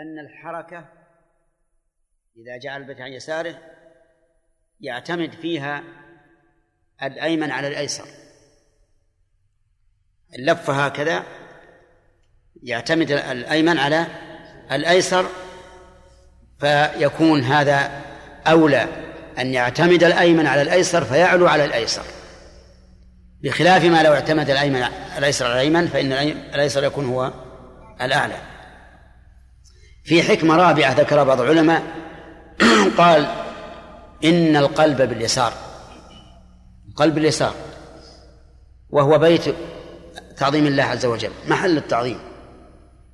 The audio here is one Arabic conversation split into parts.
أن الحركة إذا جعل البيت عن يساره يعتمد فيها الأيمن على الأيسر. اللفة هكذا يعتمد الأيمن على الأيسر فيكون هذا أولى أن يعتمد الأيمن على الأيسر فيعلو على الأيسر. بخلاف ما لو اعتمد الأيمن الأيسر على الأيمن فإن الأيسر يكون هو الأعلى. في حكمة رابعة ذكر بعض العلماء قال إن القلب باليسار قلب اليسار وهو بيت تعظيم الله عز وجل محل التعظيم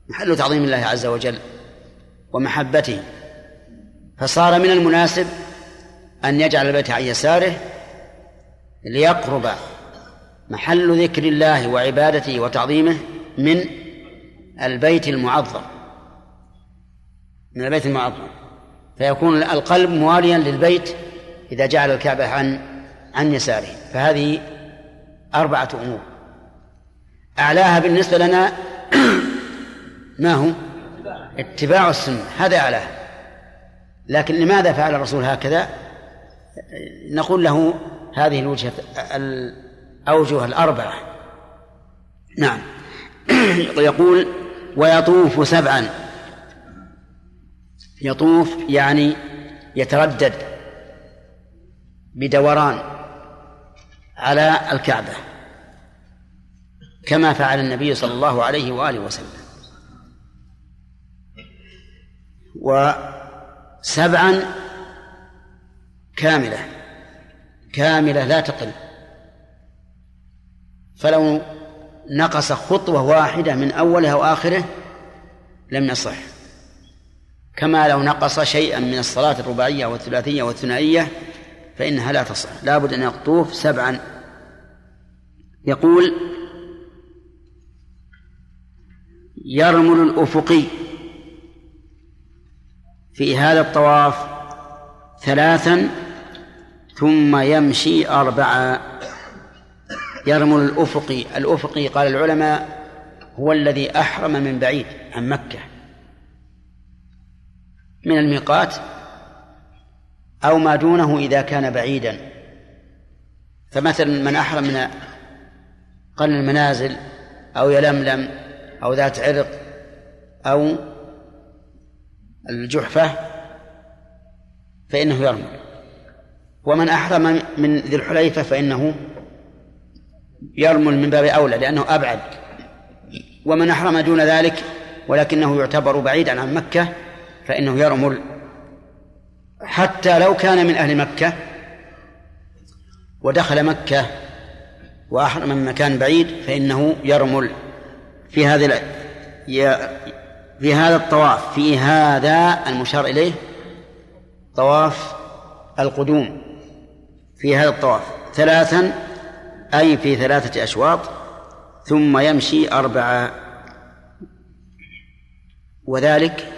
محل تعظيم الله عز وجل ومحبته. فصار من المناسب أن يجعل البيت عن يساره ليقرب محل ذكر الله وعبادته وتعظيمه من البيت المعظم. من البيت المعظم. فيكون القلب مواليا للبيت إذا جعل الكعبة عن عن يساره. فهذه أربعة أمور. أعلاها بالنسبة لنا ما هو؟ اتباع السنة. هذا أعلاها. لكن لماذا فعل الرسول هكذا؟ نقول له هذه الوجهة الأوجه الأربعة. نعم. يقول ويطوف سبعا. يطوف يعني يتردد بدوران على الكعبة كما فعل النبي صلى الله عليه وآله وسلم. وسبعا كاملة كاملة لا تقل. فلو نقص خطوة واحدة من أولها وآخره لم يصح كما لو نقص شيئا من الصلاة الرباعية والثلاثية والثنائية فإنها لا تصح. لا بد أن يطوف سبعا. يقول يرمل الأفقي. في هذا الطواف ثلاثا ثم يمشي أربعا. يرمل الأفقي. الأفقي قال العلماء هو الذي أحرم من بعيد عن مكة. من الميقات أو ما دونه إذا كان بعيدا. فمثلا من أحرم من قرن المنازل أو يلملم أو ذات عرق أو الجحفة فإنه يرمل ومن أحرم من ذي الحليفة فإنه يرمل من باب أولى لأنه أبعد. ومن أحرم دون ذلك ولكنه يعتبر بعيدا عن مكة فإنه يرمل حتى لو كان من أهل مكة ودخل مكة وأحرم من مكان بعيد فإنه يرمل في هذه في هذا الطواف في هذا المشار إليه طواف القدوم في هذا الطواف ثلاثا أي في ثلاثة أشواط ثم يمشي أربعة وذلك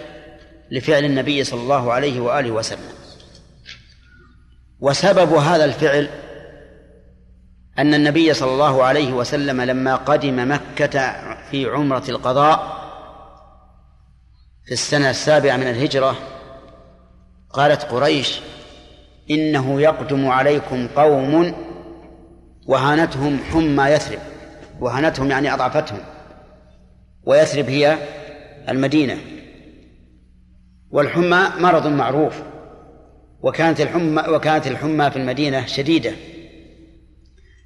لفعل النبي صلى الله عليه وآله وسلم. وسبب هذا الفعل أن النبي صلى الله عليه وسلم لما قدم مكة في عمرة القضاء في السنة السابعة من الهجرة قالت قريش إنه يقدم عليكم قوم وهانتهم حمى يثرب وهانتهم يعني أضعفتهم ويثرب هي المدينة. والحمى مرض معروف وكانت الحمى وكانت الحمى في المدينة شديدة.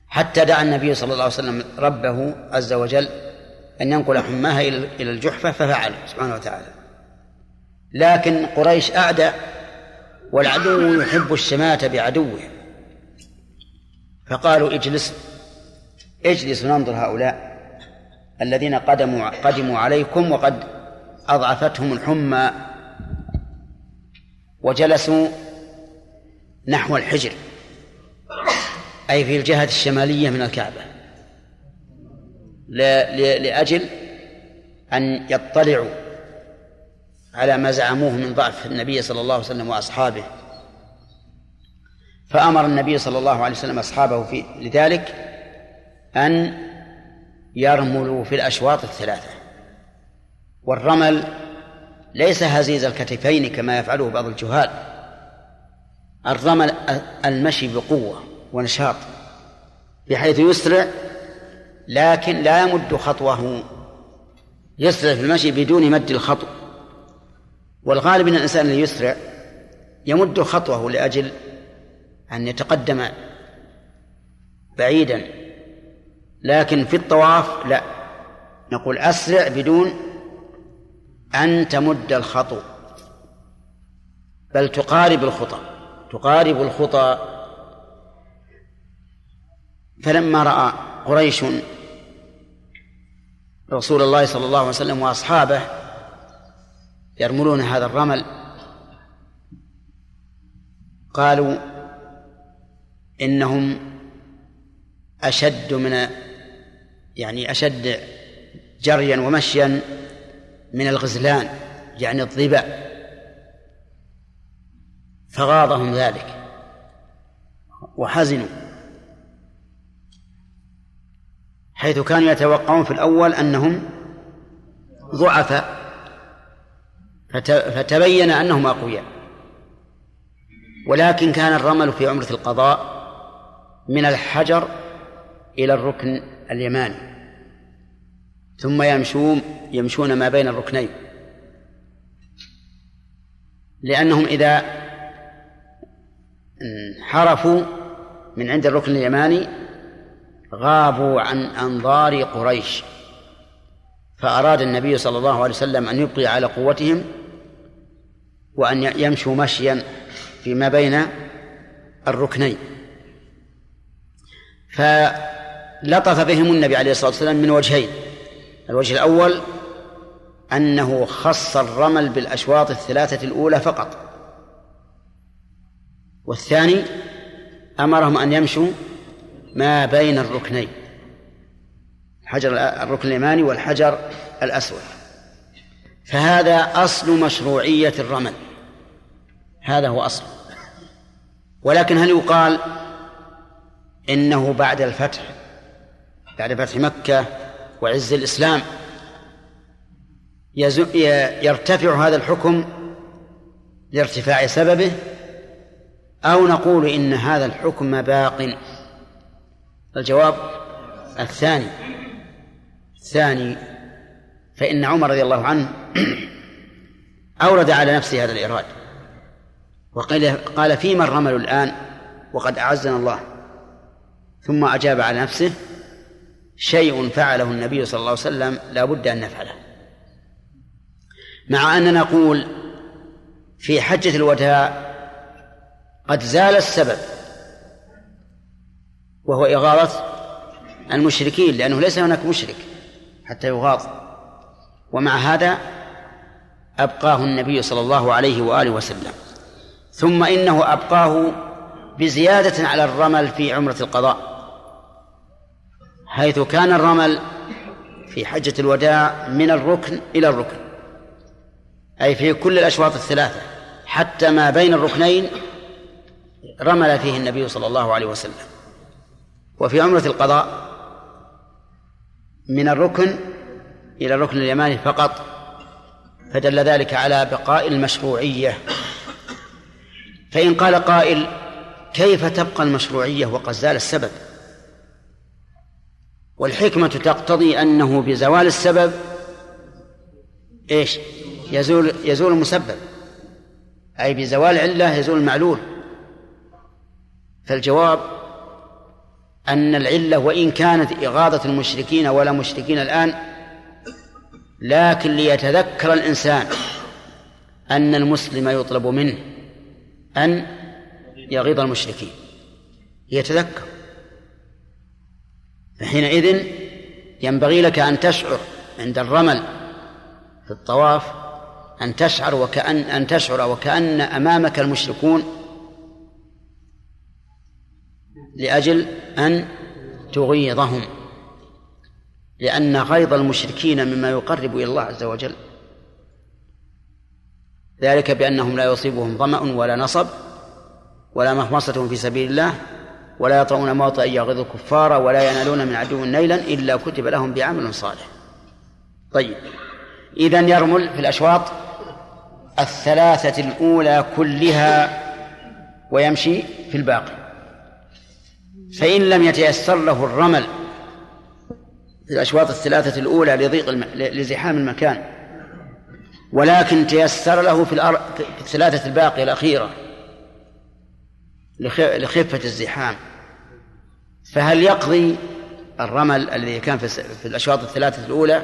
حتى دعا النبي صلى الله عليه وسلم ربه عز وجل أن ينقل حماها إلى الجحفة ففعل سبحانه وتعالى. لكن قريش أعدى والعدو يحب الشماتة بعدوه. فقالوا اجلس اجلس ننظر هؤلاء الذين قدموا قدموا عليكم وقد أضعفتهم الحمى وجلسوا نحو الحجر أي في الجهة الشمالية من الكعبة لأجل أن يطلعوا على ما زعموه من ضعف النبي صلى الله عليه وسلم وأصحابه. فأمر النبي صلى الله عليه وسلم أصحابه في لذلك أن يرملوا في الأشواط الثلاثة والرمل ليس هزيز الكتفين كما يفعله بعض الجهال. الرمل المشي بقوة ونشاط بحيث يسرع لكن لا يمد خطوه. يسرع في المشي بدون مد الخطو. والغالب ان الإنسان اللي يسرع يمد خطوه لأجل أن يتقدم بعيدا لكن في الطواف لا. نقول أسرع بدون أن تمد الخطو بل تقارب الخطى تقارب الخطى. فلما رأى قريش رسول الله صلى الله عليه وسلم وأصحابه يرملون هذا الرمل قالوا إنهم أشد من يعني أشد جريا ومشيا من الغزلان يعني الظباء فغاضهم ذلك. وحزنوا. حيث كانوا يتوقعون في الأول أنهم ضعفاء. فتبين أنهم أقوياء. ولكن كان الرمل في عمرة القضاء من الحجر إلى الركن اليماني. ثم يمشون يمشون ما بين الركنين. لأنهم إذا انحرفوا من عند الركن اليماني غابوا عن أنظار قريش. فأراد النبي صلى الله عليه وسلم أن يبقي على قوتهم وأن يمشوا مشيا فيما بين الركنين. فلطف بهم النبي عليه الصلاة والسلام من وجهين. الوجه الأول أنه خص الرمل بالأشواط الثلاثة الأولى فقط. والثاني أمرهم أن يمشوا ما بين الركنين حجر الركن اليماني والحجر الأسود. فهذا أصل مشروعية الرمل. هذا هو أصل. ولكن هل يقال إنه بعد الفتح بعد فتح مكة وعز الإسلام. يرتفع هذا الحكم لارتفاع سببه أو نقول إن هذا الحكم باق. الجواب الثاني. الثاني فإن عمر رضي الله عنه أورد على نفسه هذا الإيراد. وقال قال فيما الرمل الآن وقد أعزنا الله. ثم أجاب على نفسه شيء فعله النبي صلى الله عليه وسلم لا بد أن نفعله. مع أننا نقول في حجة الوداع قد زال السبب وهو إغاظة المشركين لأنه ليس هناك مشرك حتى يغاظ. ومع هذا أبقاه النبي صلى الله عليه وآله وسلم. ثم إنه أبقاه بزيادة على الرمل في عمرة القضاء. حيث كان الرمل في حجة الوداع من الركن إلى الركن أي في كل الأشواط الثلاثة حتى ما بين الركنين رمل فيه النبي صلى الله عليه وسلم. وفي عمرة القضاء من الركن إلى الركن اليماني فقط فدل ذلك على بقاء المشروعية. فإن قال قائل كيف تبقى المشروعية وقد زال السبب؟ والحكمة تقتضي أنه بزوال السبب إيش؟ يزول يزول المسبب. أي بزوال علة يزول المعلول. فالجواب أن العلة وإن كانت إغاظة المشركين ولا مشركين الآن لكن ليتذكر الإنسان أن المسلم يطلب منه أن يغيظ المشركين. يتذكر فحينئذ ينبغي لك أن تشعر عند الرمل في الطواف أن تشعر وكأن أن تشعر وكأن أمامك المشركون لأجل أن تغيظهم لأن غيظ المشركين مما يقرب إلى الله عز وجل. ذلك بأنهم لا يصيبهم ظمأ ولا نصب ولا مخمصة في سبيل الله ولا يطعون موطئا يغيظ الكفار ولا ينالون من عدو نيلا إلا كتب لهم بعمل صالح. طيب. إذا يرمل في الأشواط الثلاثة الأولى كلها ويمشي في الباقي. فإن لم يتيسر له الرمل في الأشواط الثلاثة الأولى لضيق الم... لزحام المكان ولكن تيسر له في, الأر... في الثلاثة الباقية الأخيرة لخ... لخفة الزحام فهل يقضي الرمل الذي كان في, الأشواط الثلاثة الأولى؟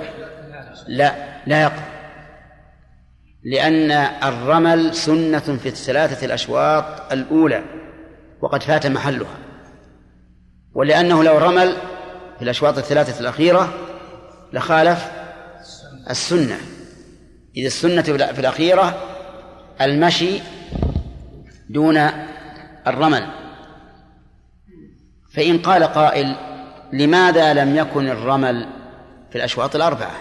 لا لا يقضي. لأن الرمل سنة في الثلاثة الأشواط الأولى وقد فات محلها. ولأنه لو رمل في الأشواط الثلاثة الأخيرة لخالف السنة. إذ السنة في الأخيرة المشي دون الرمل. فإن قال قائل لماذا لم يكن الرمل في الأشواط الأربعة؟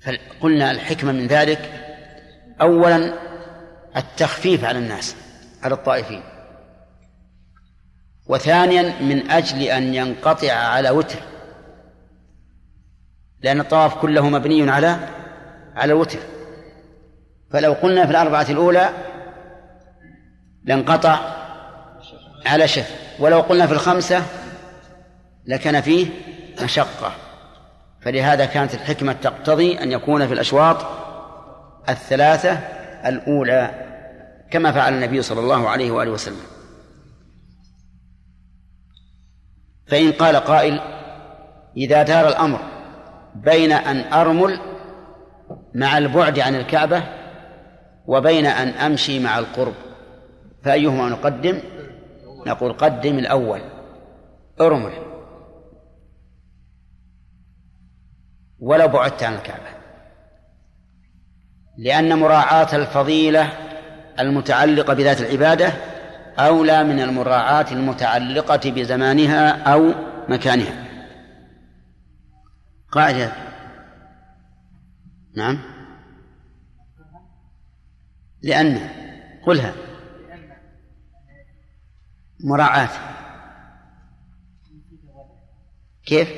فقلنا الحكمة من ذلك أولا التخفيف على الناس على الطائفين. وثانيا من أجل أن ينقطع على وتر لأن الطواف كله مبني على على الوتر فلو قلنا في الأربعة الأولى لانقطع على شف. ولو قلنا في الخمسة لكان فيه مشقة. فلهذا كانت الحكمة تقتضي أن يكون في الأشواط الثلاثة الأولى كما فعل النبي صلى الله عليه وآله وسلم. فإن قال قائل إذا دار الأمر بين أن أرمل مع البعد عن الكعبة وبين أن أمشي مع القرب فأيهما نقدم؟ نقول قدم الأول. ارمل ولو بعدت عن الكعبة. لأن مراعاة الفضيلة المتعلقة بذات العبادة أولى من المراعاة المتعلقة بزمانها أو مكانها. قاعدة. نعم. لأن قلها. مراعاة كيف؟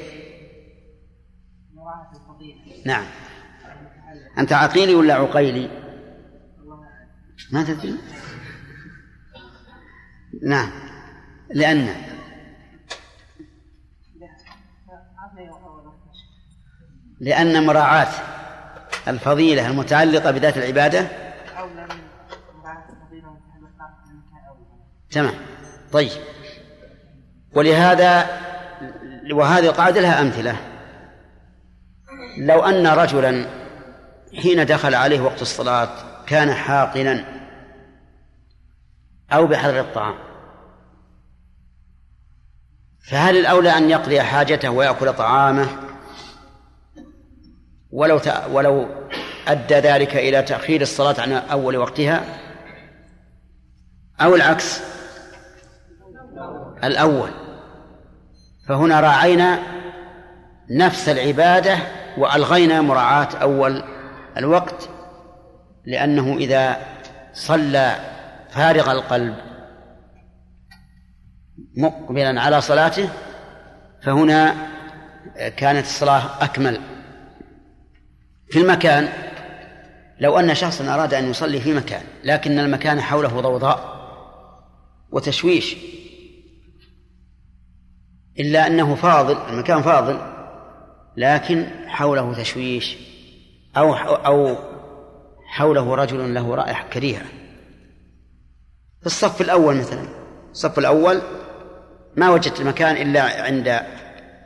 نعم أنت عقيلي ولا عقيلي؟ ما تدري؟ نعم لأن لأن مراعاة الفضيلة المتعلقة بذات العبادة تمام طيب. ولهذا وهذه القاعدة لها أمثلة. لو أن رجلا حين دخل عليه وقت الصلاة كان حاقنا أو بحضر الطعام فهل الأولى أن يقضي حاجته ويأكل طعامه؟ ولو ولو أدى ذلك إلى تأخير الصلاة عن أول وقتها؟ أو العكس؟ الأول. فهنا راعينا نفس العبادة وألغينا مراعاة أول الوقت لأنه إذا صلى فارغ القلب مقبلا على صلاته فهنا كانت الصلاة أكمل. في المكان لو أن شخصا أراد أن يصلي في مكان لكن المكان حوله ضوضاء وتشويش إلا أنه فاضل المكان فاضل لكن حوله تشويش أو أو حوله رجل له رائحة كريهة. في الصف الأول مثلا الصف الأول ما وجدت المكان إلا عند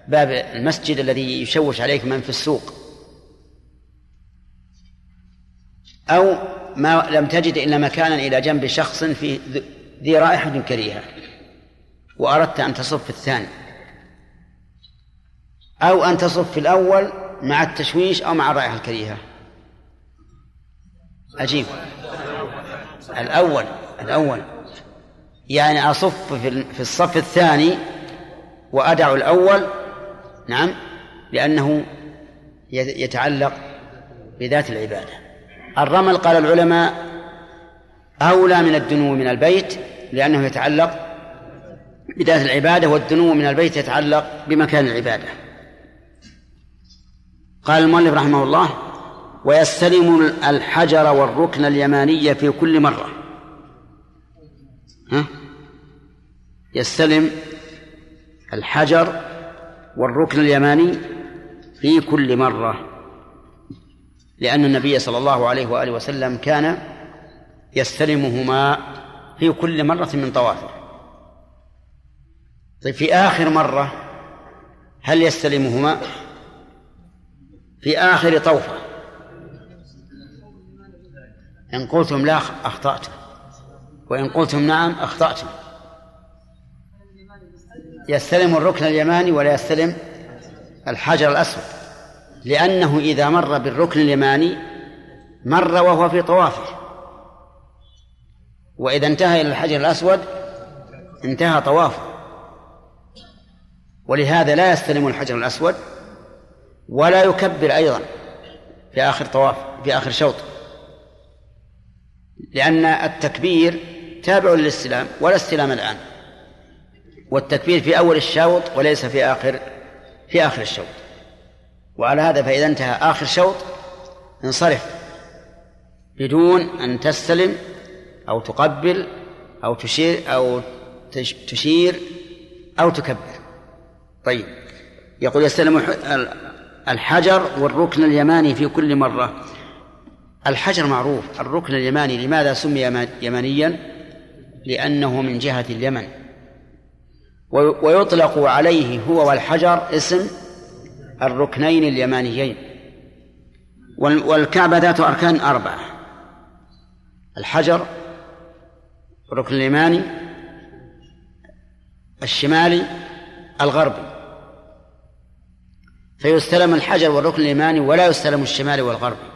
باب المسجد الذي يشوش عليك من في السوق. أو ما لم تجد إلا مكانا إلى جنب شخص في ذي رائحة كريهة وأردت أن تصف الثاني. أو أن تصف في الأول مع التشويش أو مع الرائحة الكريهة. عجيب الأول الأول. يعني أصف في الصف الثاني وأدع الأول نعم لأنه يتعلق بذات العبادة. الرمل قال العلماء أولى من الدنو من البيت لأنه يتعلق بذات العبادة والدنو من البيت يتعلق بمكان العبادة. قال المؤلف رحمه الله ويستلم الحجر والركن اليماني في كل مرة. ها؟ يستلم الحجر والركن اليماني في كل مرة. لأن النبي صلى الله عليه وآله وسلم كان يستلمهما في كل مرة من طوافه طيب في آخر مرة هل يستلمهما؟ في آخر طوفة. إن قلتم لا أخطأتم. وإن قلتم نعم أخطأتم. يستلم الركن اليماني ولا يستلم الحجر الأسود. لأنه إذا مر بالركن اليماني مر وهو في طوافه. وإذا انتهى إلى الحجر الأسود انتهى طوافه. ولهذا لا يستلم الحجر الأسود ولا يكبر أيضا في آخر طواف في آخر شوط. لأن التكبير تابع للاستلام ولا استلام الآن. والتكبير في أول الشوط وليس في آخر في آخر الشوط. وعلى هذا فإذا انتهى آخر شوط انصرف. بدون أن تستلم أو تقبل أو تشير أو تشير أو تكبر. طيب يقول يستلم الحجر والركن اليماني في كل مرة. الحجر معروف الركن اليماني لماذا سمي يمانيا؟ لأنه من جهة اليمن. ويطلق عليه هو والحجر اسم الركنين اليمانيين. والكعبة ذات أركان أربعة. الحجر الركن اليماني الشمالي الغربي. فيستلم الحجر والركن اليماني ولا يستلم الشمالي والغربي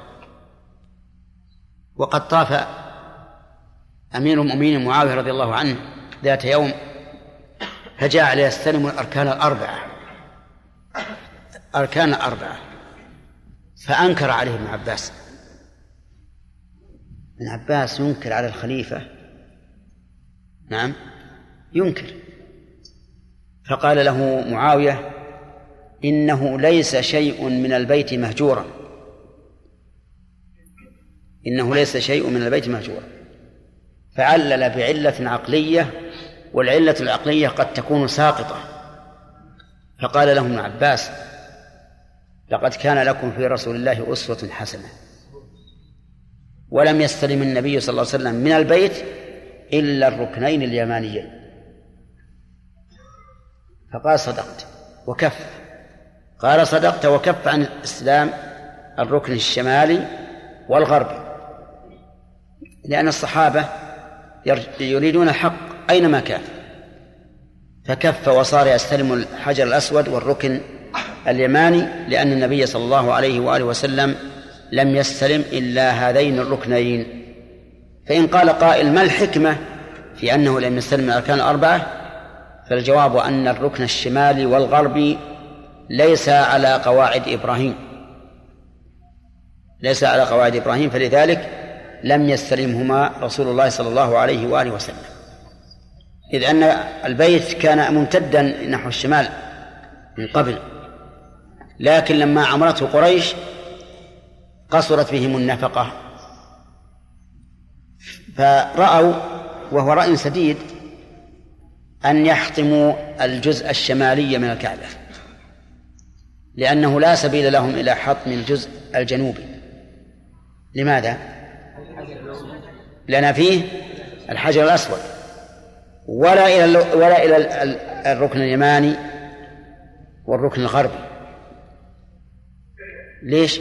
وقد طاف أمير المؤمنين معاوية رضي الله عنه ذات يوم فجعل يستلم الأركان الأربعة. أركان أربعة فأنكر عليه ابن عباس. ابن عباس ينكر على الخليفة. نعم ينكر. فقال له معاوية إنه ليس شيء من البيت مهجورا. إنه ليس شيء من البيت مهجورا. فعلل بعلة عقلية والعلة العقلية قد تكون ساقطة. فقال له ابن عباس لقد كان لكم في رسول الله أسوة حسنة. ولم يستلم النبي صلى الله عليه وسلم من البيت إلا الركنين اليمانيين. فقال صدقت. وكف. قال صدقت وكف عن استلام الركن الشمالي والغربي لأن الصحابة يريدون الحق أينما كان. فكف وصار يستلم الحجر الأسود والركن اليماني لأن النبي صلى الله عليه وآله وسلم لم يستلم إلا هذين الركنين. فإن قال قائل ما الحكمة؟ في أنه لم يستلم الأركان الأربعة فالجواب أن الركن الشمالي والغربي ليس على قواعد إبراهيم. ليس على قواعد إبراهيم فلذلك لم يستلمهما رسول الله صلى الله عليه وآله وسلم. إذ أن البيت كان ممتدا نحو الشمال من قبل لكن لما عمرته قريش قصرت بهم النفقة. فرأوا وهو رأي سديد أن يحطموا الجزء الشمالي من الكعبة. لأنه لا سبيل لهم إلى حطم الجزء الجنوبي. لماذا؟ لأن فيه الحجر الأسود. ولا إلى ولا إلى الركن اليماني والركن الغربي. ليش؟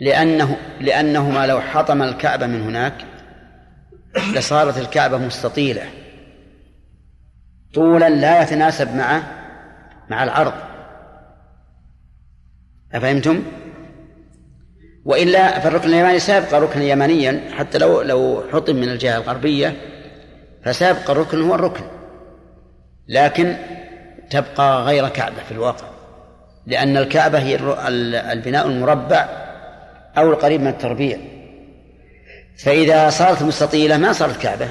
لأنه لأنهما لو حطم الكعبة من هناك لصارت الكعبة مستطيلة. طولا لا يتناسب مع مع العرض. أفهمتم؟ وإلا فالركن اليماني سيبقى ركنا يمانيا حتى لو لو حطم من الجهة الغربية فسيبقى الركن هو الركن. لكن تبقى غير كعبة في الواقع لأن الكعبة هي البناء المربع أو القريب من التربيع. فإذا صارت مستطيلة ما صارت كعبة.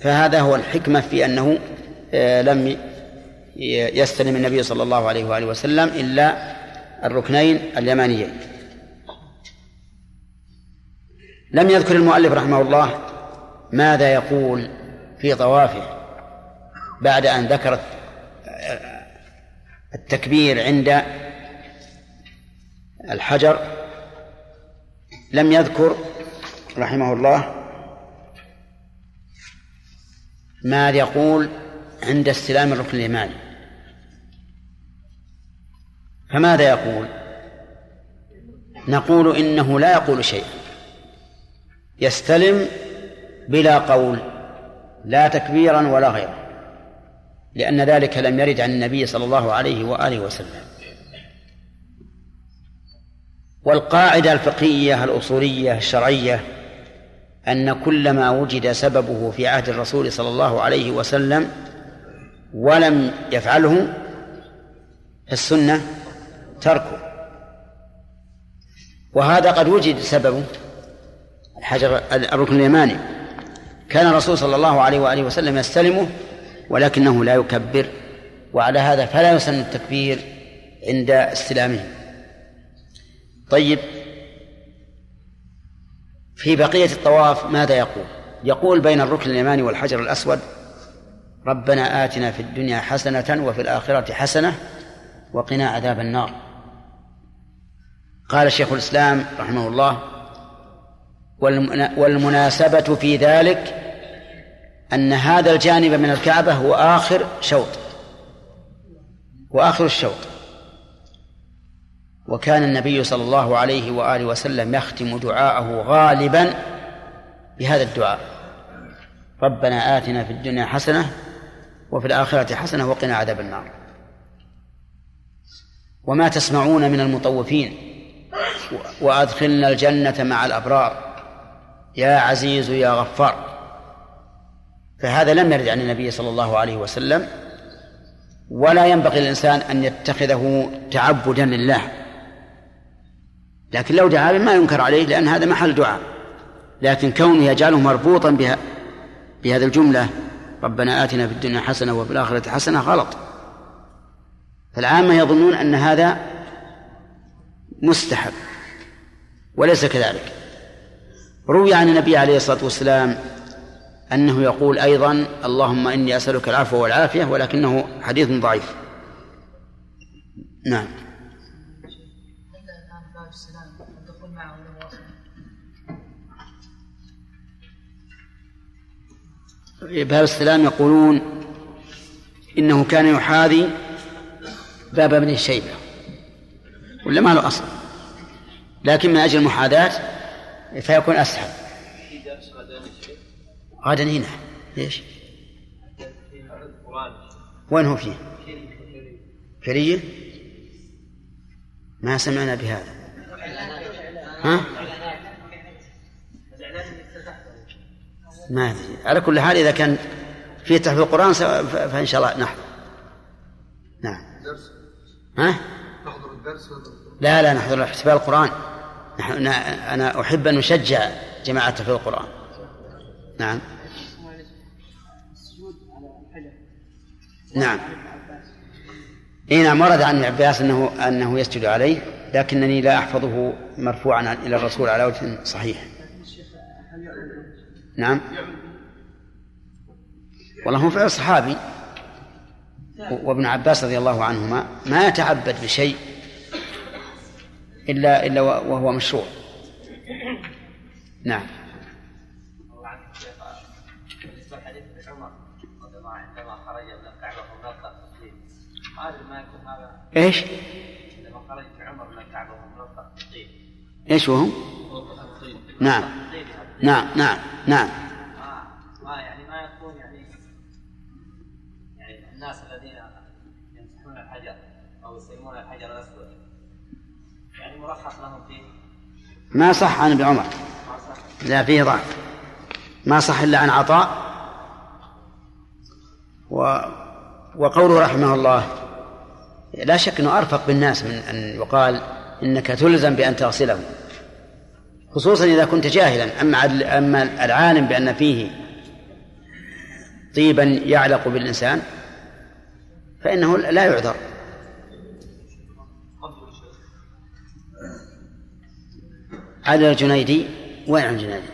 فهذا هو الحكمة في أنه آه، لم يستلم النبي صلى الله عليه وآله وسلم إلا الركنين اليمانيين. لم يذكر المؤلف رحمه الله ماذا يقول في طوافه بعد أن ذكر التكبير عند الحجر. لم يذكر رحمه الله ما يقول عند استلام الركن الإيماني فماذا يقول؟ نقول إنه لا يقول شيئا. يستلم بلا قول لا تكبيرا ولا غيره لأن ذلك لم يرد عن النبي صلى الله عليه وآله وسلم. والقاعدة الفقهية الأصولية الشرعية أن كل ما وجد سببه في عهد الرسول صلى الله عليه وسلم ولم يفعله السنة تركه. وهذا قد وجد سببه. الحجر الركن اليماني. كان الرسول صلى الله عليه وآله وسلم يستلمه ولكنه لا يكبر. وعلى هذا فلا يسن التكبير عند استلامه. طيب في بقية الطواف ماذا يقول؟ يقول بين الركن اليماني والحجر الأسود ربنا آتنا في الدنيا حسنة وفي الآخرة حسنة وقنا عذاب النار. قال شيخ الإسلام رحمه الله والمناسبة في ذلك أن هذا الجانب من الكعبة هو آخر شوط وآخر الشوط. وكان النبي صلى الله عليه وآله وسلم يختم دعاءه غالبا بهذا الدعاء. ربنا آتنا في الدنيا حسنة وفي الآخرة حسنة وقنا عذاب النار. وما تسمعون من المطوفين وأدخلنا الجنة مع الأبرار. يا عزيز يا غفار. فهذا لم يرد عن النبي صلى الله عليه وسلم. ولا ينبغي للإنسان أن يتخذه تعبدا لله. لكن لو دعا ما ينكر عليه لأن هذا محل دعاء. لكن كونه يجعله مربوطا بها بهذه الجملة ربنا آتنا في الدنيا حسنة وفي الآخرة حسنة غلط. فالعامة يظنون أن هذا مستحب. وليس كذلك. روي عن النبي عليه الصلاة والسلام أنه يقول أيضا اللهم إني أسألك العفو والعافية ولكنه حديث ضعيف. نعم. باب السلام يقولون إنه كان يحاذي باب ابن الشيبة ولا ما له أصل؟ لكن من أجل المحاذاة فيكون أسهل. غدا هنا. ليش؟ وين هو فيه؟ فرية ما سمعنا بهذا. ها؟ ما أدري. على كل حال إذا كان في تحفيظ القرآن فإن شاء الله نحضر. نعم. ها؟ نحضر الدرس لا لا نحضر احتفال القرآن. نحن أنا أحب أن نشجع جماعة تحفيظ القرآن. نعم. نعم. اي نعم ورد عن ابن عباس انه أنه يسجد عليه لكنني لا أحفظه مرفوعا إلى الرسول على وجه صحيح. نعم. والله هو فعل صحابي وابن عباس رضي الله عنهما ما يتعبد بشيء إلا إلا وهو مشروع. نعم. إيش؟ خرج عمر من وهو إيش وهو؟ نعم. نعم نعم نعم. ما يعني ما يكون يعني يعني الناس الذين يمسحون الحجر أو يسلمون الحجر الأسود. يعني مرخص لهم فيه ما صح عن ابن عمر لا فيه ضعف. ما صح إلا عن عطاء. و وقوله رحمه الله لا شك إنه أرفق بالناس من أن يقال إنك تلزم بأن تغسله. خصوصا إذا كنت جاهلا. أما أما العالم بأن فيه طيبا يعلق بالإنسان فإنه لا يعذر. على الجنيدي وين الجنيدي؟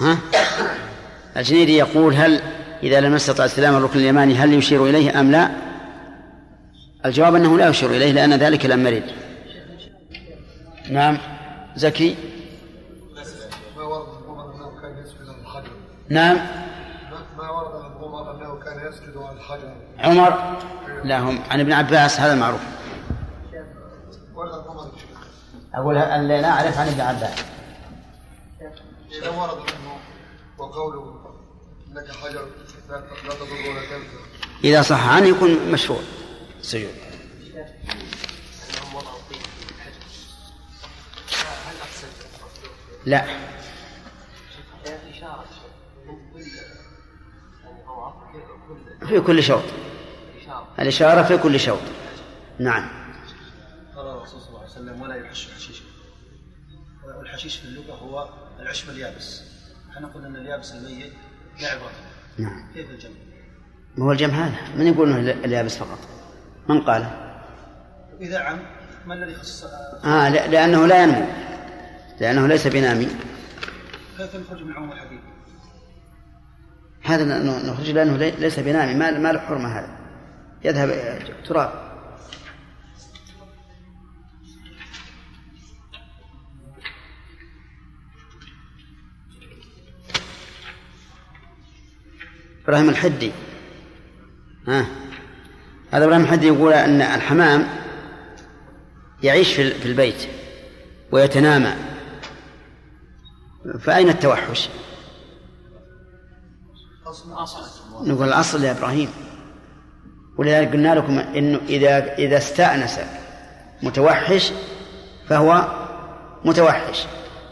ها؟ الجنيدي يقول هل إذا لم يستطع استلام الركن اليماني هل يشير إليه أم لا؟ الجواب أنه لا يشير إليه لأن ذلك لم يرد نعم زكي نعم ما ورد عن عمر أنه كان يسجد على الحجر عمر لا هم عن ابن عباس هذا المعروف أقول اللي لا أعرف عن ابن عباس. إذا ورد عنه وقوله إنك حجر لا تضر ولا تنفع إذا صح عنه يكون مشروع. سجود لا. في كل شوط الإشارة في كل شوط. نعم. قال الرسول صلى الله عليه وسلم ولا يحش حشيشا والحشيش في اللغة هو العشب اليابس. إحنا قلنا أن اليابس الميت لا عبرة. نعم. كيف الجمع؟ ما هو الجمع هذا؟ من يقول إنه اليابس فقط؟ من قال؟ إذا عم ما الذي خص؟ آه لأنه لا ينمو. لأنه ليس بنامي. كيف نخرج من عموم الحديث؟ هذا نخرج لأنه ليس بنامي. ما له حرمة هذا. يذهب تراب. إبراهيم الحدي. ها؟ هذا إبراهيم الحدي يقول أن الحمام يعيش في البيت ويتنامى. فأين التوحش؟ نقول الأصل يا إبراهيم. ولذلك قلنا لكم إنه إذا إذا استأنس متوحش فهو متوحش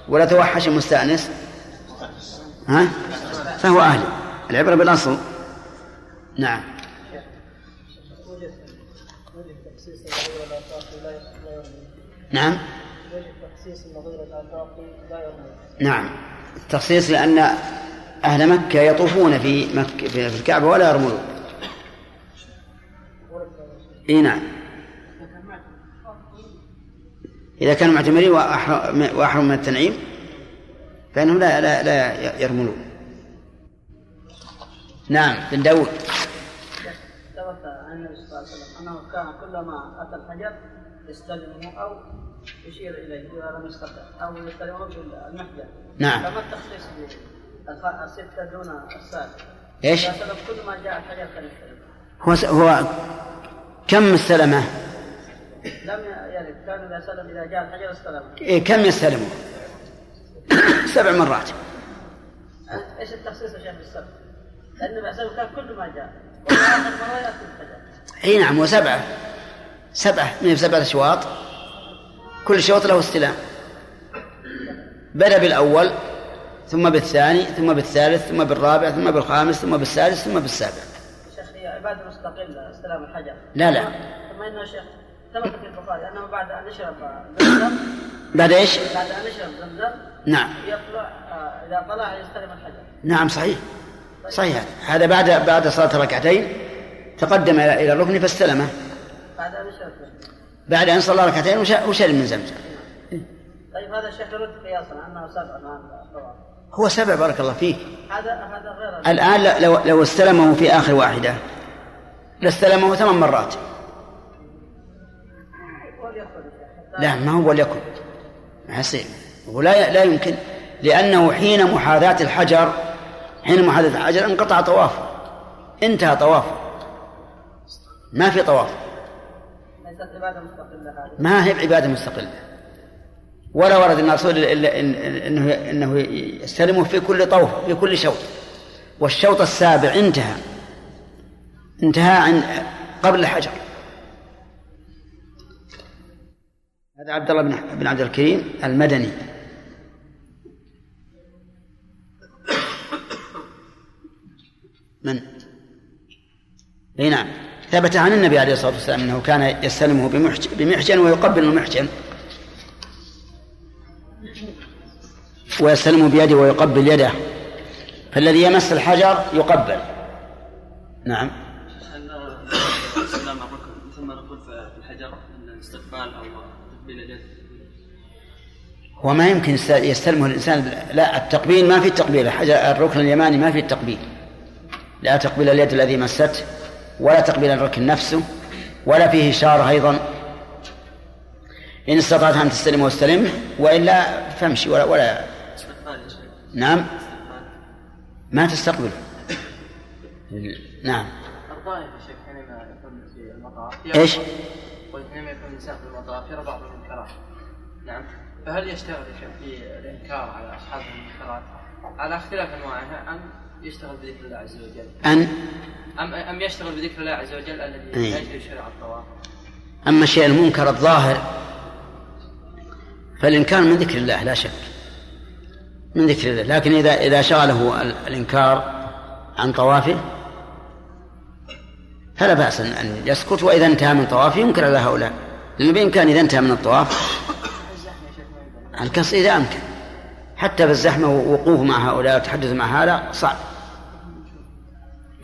ولا توحش مستأنس ها؟ فهو أهل العبرة بالأصل. نعم. نعم. نعم. التخصيص لأن أهل مكة يطوفون في مكة في الكعبة ولا يرملون إي نعم. إذا كانوا معتمرين وأحرم من التنعيم فإنهم لا لا لا يرملون. نعم بن داود. ثبت عن النبي صلى الله عليه وسلم أنه كان كلما أتى الحجر يستلمه أو يشير إليه إذا لم يستطع أو يستلمه بالمحجر. نعم. فما التخصيص الستة دون السابع إيش؟ كل ما جاء الحجر كان هو. هو كم استلمه؟ لم يرد كان سلم إذا جاء الحجر استلمه إيه كم يستلمه؟ سبع مرات. إيش التخصيص يا شيخ بالسبع؟ لأن النبي كان كل ما جاء. وآخر مرة يأتي الحجر اي نعم وسبعة سبعة. من سبعة أشواط كل شوط له استلام. بدأ بالأول ثم بالثاني ثم بالثالث ثم بالرابع ثم بالخامس ثم بالسادس ثم بالسابع. عبادة مستقلة استلام الحجر. لا لا. ثم إنه شيخ ثبت في البخاري أنه بعد أن يشرب زمزم بعد إيش؟ بعد أن يشرب زمزم نعم. يطلع آه، إذا طلع يستلم الحجر. نعم صحيح. صحيح. هذا بعد بعد صلاة ركعتين تقدم إلى الركن فاستلمه. بعد أن يشرب بعد أن صلى ركعتين وشرب من زمزم؟ طيب هذا الشيخ يرد قياسا أنه سبع هو سبع بارك الله فيك. هذا هذا غير الآن لو لو استلمه في آخر واحدة. لاستلمه ثمان مرات. لا ما هو وليكن. حسين ولا لا يمكن. لأنه حين محاذاة الحجر حين محاذاة الحجر انقطع طوافه. انتهى طوافه. ما في طواف. ما هي عبادة مستقلة. ولا ورد ان الرسول إلا إنه إنه يستلمه في كل طوف في كل شوط. والشوط السابع انتهى. انتهى عن قبل الحجر. هذا عبد الله بن عبد الكريم المدني. من؟ أي نعم. ثبت عن النبي عليه الصلاة والسلام أنه كان يستلمه بمحجن ويقبل المحجن. ويستلم بيده ويقبل يده. فالذي يمس الحجر يقبل. نعم السلام ثم نقول في الحجر الاستقبال أو تقبيل اليد هو ما يمكن يست- يستلمه الإنسان. لا التقبيل ما في التقبيل الحجر الركن اليماني ما في التقبيل لا تقبيل اليد الذي مسته ولا تقبيل الركن نفسه ولا فيه إشارة أيضا. إن استطعت أن تستلمه واستلمه وإلا فامشي ولا, ولا استقبال نعم. ما تستقبل. نعم. الطائف يكون في المطاف يرى بعض المنكرات. نعم. فهل يشتغل في الإنكار على أصحاب المنكرات؟ على اختلاف أنواعها أم يشتغل بذكر الله عز وجل؟ أن؟ أم أم يشتغل بذكر الله عز وجل الذي إيه. يجري شرع الطواف؟ أما الشيء المنكر الظاهر فالإنكار من ذكر الله لا شك. من ذكر الله. لكن إذا إذا شغله ال- الإنكار عن طوافه فلا بأس أن يسكت وإذا انتهى من طوافه ينكر على هؤلاء. لأنه بإمكان إذا انتهى من الطواف. الزحمه يا شيخ ما ينبغي. القص إذا أمكن. حتى بالزحمة ووقوفه مع هؤلاء والتحدث مع هذا صعب.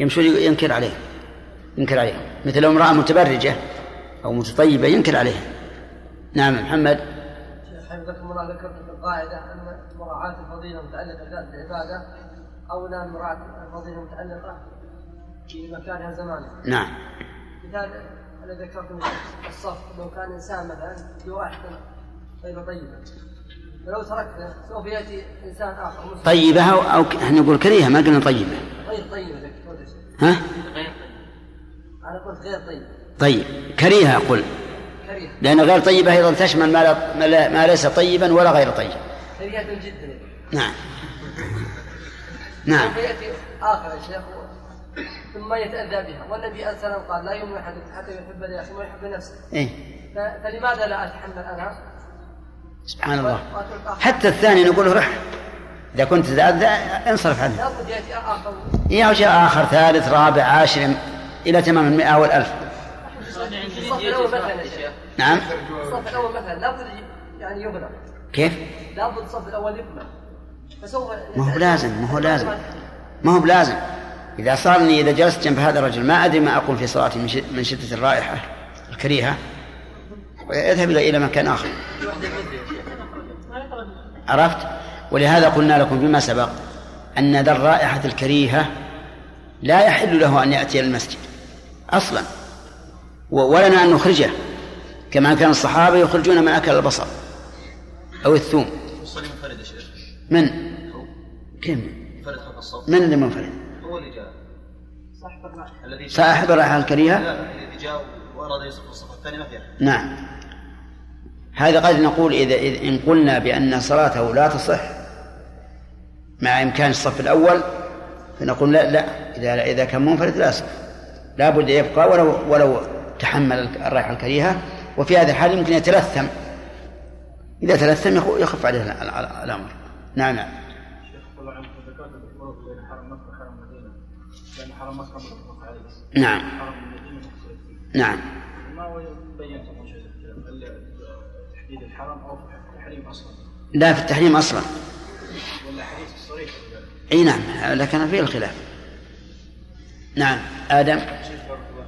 يمشون ينكر عليه ينكر عليه مثل امرأة متبرجة أو متطيبة ينكر عليها. نعم محمد. حفظكم الله ذكرت في القاعدة أن مراعاة الفضيلة متعلقة بذات العبادة أولى من مراعاة الفضيلة المتعلقة بمكانها زمانها. نعم. مثال الذي ذكرته الصف لو كان إنسان مثلا بواحد غير طيبة فلو تركته سوف يأتي إنسان آخر مسلم طيبة أو, أو إحنا نقول كريهة ما قلنا طيبة. غير يا شيخ. ها؟ غير طيب. أنا قلت غير طيب. طيب. كريهة أقول. كريه لأن غير طيبة أيضا تشمل ما, لا ما, لا ما ليس طيبا ولا غير طيب. كريهة جدا. نعم. نعم. سوف يأتي آخر يا شيخ. ثم يتأذى بها. والنبي صلى الله عليه وسلم قال لا يؤمن أحدكم حتى يحب لأخيه ويحب لنفسه إيه. فلماذا لا أتحمل أنا سبحان الله. حتى الثاني نقول رح. إذا كنت تتأذى انصرف عنه. لابد يأتي آخر. يا جاء آخر ثالث رابع عاشر إلى تمام المئة والألف. في الصف الأول مثلا نعم. الصف الأول مثلا. لابد يعني يبنى كيف؟ لابد الصف الأول يبنى فسوف ما هو لازم ما هو لازم. ما هو بلازم. إذا صار إني إذا جلست جنب هذا الرجل ما أدري ما أقول في صلاتي من شد- من شدة الرائحة الكريهة. اذهب إلى إلى مكان آخر. عرفت؟ ولهذا قلنا لكم فيما سبق أن ذا الرائحة الكريهة لا يحل له أن يأتي إلى المسجد أصلا. ولنا أن نخرجه كما كان الصحابة يخرجون من أكل البصل أو الثوم. من؟ الصف من اللي منفرد هو اللي جاء الذي جاء صاحب الرائحة الكريهة؟ الذي جاء وأراد يصف الصف الثاني ما فيها. نعم. هذا قد نقول إذا إذا إن قلنا بأن صلاته لا تصح مع إمكان الصف الأول فنقول لا لا. إذا إذا كان منفرد لا يصح. لابد يبقى ولو ولو تحمل الرائحة الكريهة وفي هذا الحال يمكن يتلثم. إذا تلثم يخ- يخف عليه ال- ال- الأمر. نعم نعم. شيخ عنك ذكرت بين حرم مكة وحرم المدينة لأن حرم مكة نعم. نعم. ما تحديد الحرم أو في التحريم أصلا؟ لا في التحريم أصلا. ولا حديث الصريح بذلك أي نعم لكن فيه الخلاف. نعم.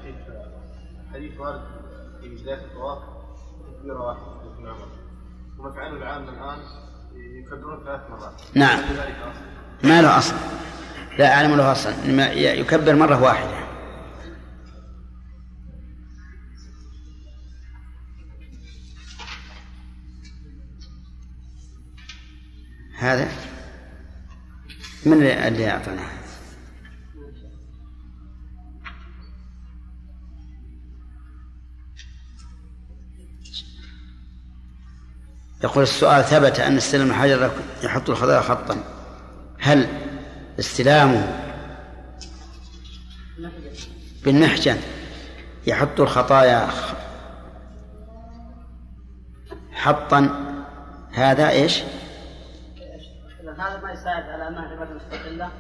فيك. حديث وارد في بداية الطواف. في العمر ومفعله العام الآن يكبرون ثلاث مرات. نعم. ما له أصل. لا أعلم له ي- يكبر مرة واحدة. هذا؟ من اللي أعطانا؟ يقول السؤال ثبت أن استلم الحجر يحط الخضار خطا. هل استلامه بالمحجن يحط الخطايا حطا؟ هذا إيش؟ هذا ما يساعد على أنها عبادة مستقلة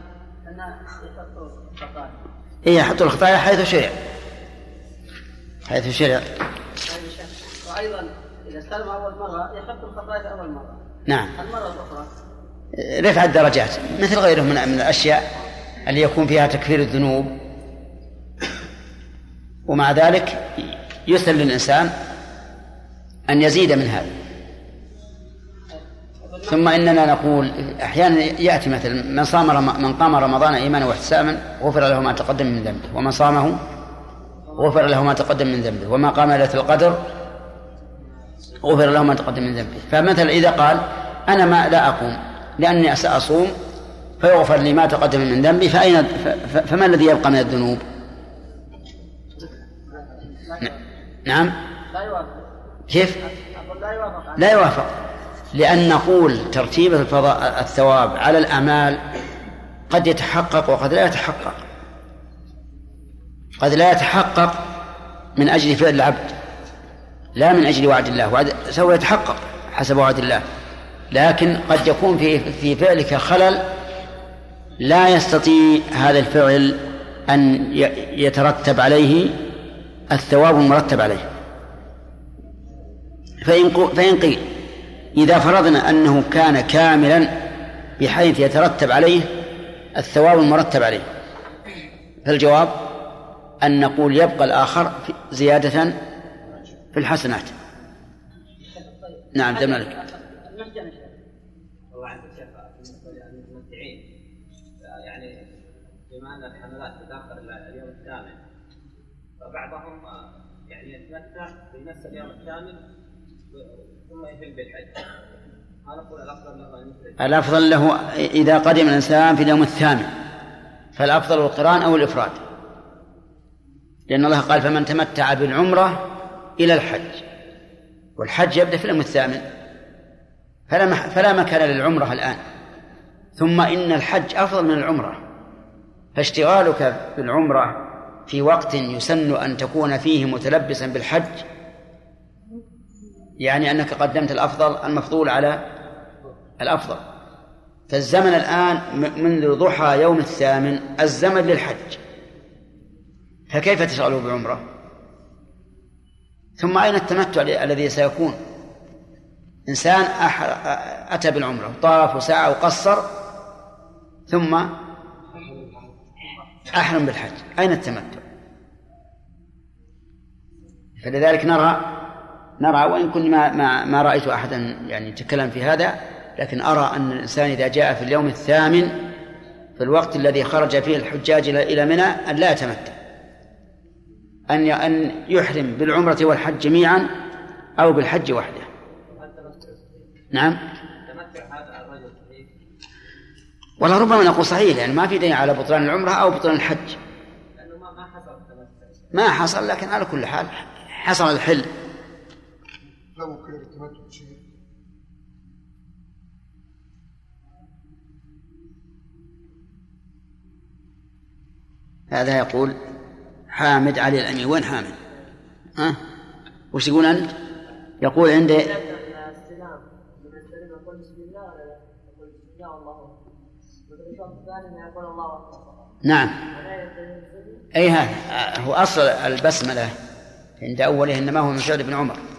أنها يحطوا خطايا إيه يحط الخطايا حيث شرع. حيث شرع. وأيضا إذا استلم أول مرة يحط الخطايا أول مرة. نعم. المرة الأخرى. رفع الدرجات مثل غيره من من الأشياء اللي يكون فيها تكفير الذنوب. ومع ذلك يسر للإنسان أن يزيد من هذا. ثم إننا نقول أحيانا يأتي مثل من صام. من قام رمضان إيمانا واحتسابا غفر له ما تقدم من ذنبه ومن صامه غفر له ما تقدم من ذنبه وما قام ليلة القدر غفر له ما تقدم من ذنبه فمثلا إذا قال أنا ما لا أقوم لأني سأصوم فيغفر لي ما تقدم من ذنبي فأين فما الذي يبقى من الذنوب؟ نعم لا يوافق كيف؟ أقول لا يوافق لا يوافق لأن نقول ترتيب الفضاء الثواب على الأعمال قد يتحقق وقد لا يتحقق. قد لا يتحقق من أجل فعل العبد لا من أجل وعد الله. وعد سوف يتحقق حسب وعد الله. لكن قد يكون في في فعلك خلل لا يستطيع هذا الفعل أن يترتب عليه الثواب المرتب عليه. فإن فإن قيل إذا فرضنا أنه كان كاملا بحيث يترتب عليه الثواب المرتب عليه. فالجواب أن نقول يبقى الآخر زيادة في الحسنات. نعم الله عنك شيخ للممتعين يعني بما ان الحملات تتاخر اليوم فبعضهم يعني يتمتع في نفس اليوم الثامن ثم بالحج الأفضل له إذا قدم الإنسان في اليوم الثامن. فالأفضل القرآن أو الإفراد؟ لأن الله قال فمن تمتع بالعمرة إلى الحج. والحج يبدأ في اليوم الثامن. فلا فلا مكان للعمرة الآن. ثم إن الحج أفضل من العمرة. فاشتغالك بالعمرة في وقت يسن أن تكون فيه متلبسا بالحج يعني أنك قدمت الأفضل المفضول على الأفضل. فالزمن الآن منذ ضحى يوم الثامن الزمن للحج. فكيف تشغله بعمرة؟ ثم أين التمتع الذي سيكون؟ إنسان أتى بالعمرة طاف وسعى وقصر ثم أحرم بالحج. أين التمتع؟ فلذلك نرى نرى وإن كنت ما, ما, ما رأيت أحدا يعني يتكلم في هذا لكن أرى أن الإنسان إذا جاء في اليوم الثامن في الوقت الذي خرج فيه الحجاج إلى منى أن لا يتمتع. أن أن يحرم بالعمرة والحج جميعا أو بالحج وحده. نعم. والله ربما نقول صحيح يعني ما في دليل على بطلان العمرة أو بطلان الحج. ما حصل لكن على كل حال حصل الحل. لو كان التمتع شيء هذا يقول حامد علي الأمين وين حامد؟ ها؟ وش يقول أنت؟ يقول عندي نعم أي هذا هو أصل البسملة عند أوله إنما هو من ابن عمر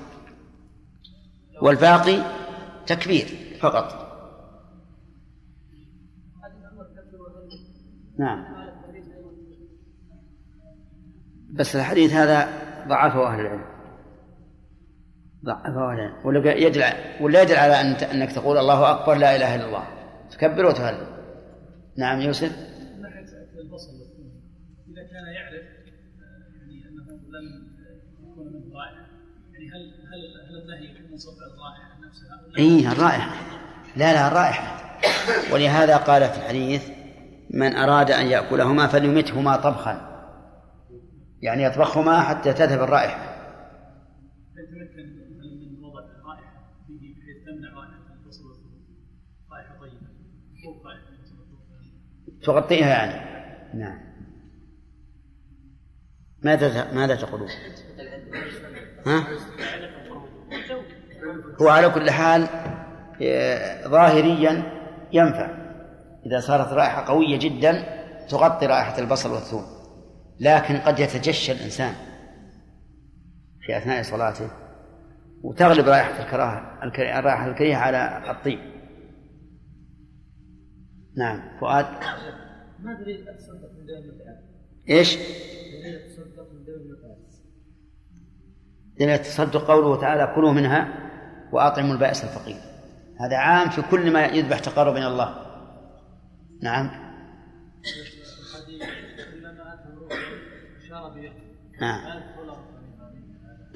والباقي تكبير فقط. نعم. بس الحديث هذا ضعفه أهل العلم. ضعفه أهل العلم. ولا يدل ولا يدل على أن أنك تقول الله أكبر لا إله إلا الله. تكبر وتهلل نعم يوسف؟ هل هل هل النهي من صفع الرائحة نفسها ولا إيه الرائحة. لا لا الرائحة. ولهذا قال في الحديث من أراد أن يأكلهما فليمتهما طبخا. يعني يطبخهما حتى تذهب الرائحة. يتمكن مثلا من وضع رائحه فيه بحيث تمنع رائحة البصر والثوم رائحه طيبة. فوق رائحة البصر والثوم تغطيها يعني. نعم. ماذا ماذا تقولون؟ ها؟ هو على كل حال ظاهريا ينفع إذا صارت رائحة قوية جدا تغطي رائحة البصل والثوم لكن قد يتجشى الإنسان في أثناء صلاته وتغلب رائحة الكراهة الك- الرائحة الكريهة على الطيب نعم فؤاد ما دليل التصدق من دون المتعة؟ إيش؟ دليل التصدق من دون لم يتصدق قوله تعالى كلوا منها وأطعموا البائس الفقير. هذا عام في كل ما يذبح تقرب إلى الله. نعم. نعم.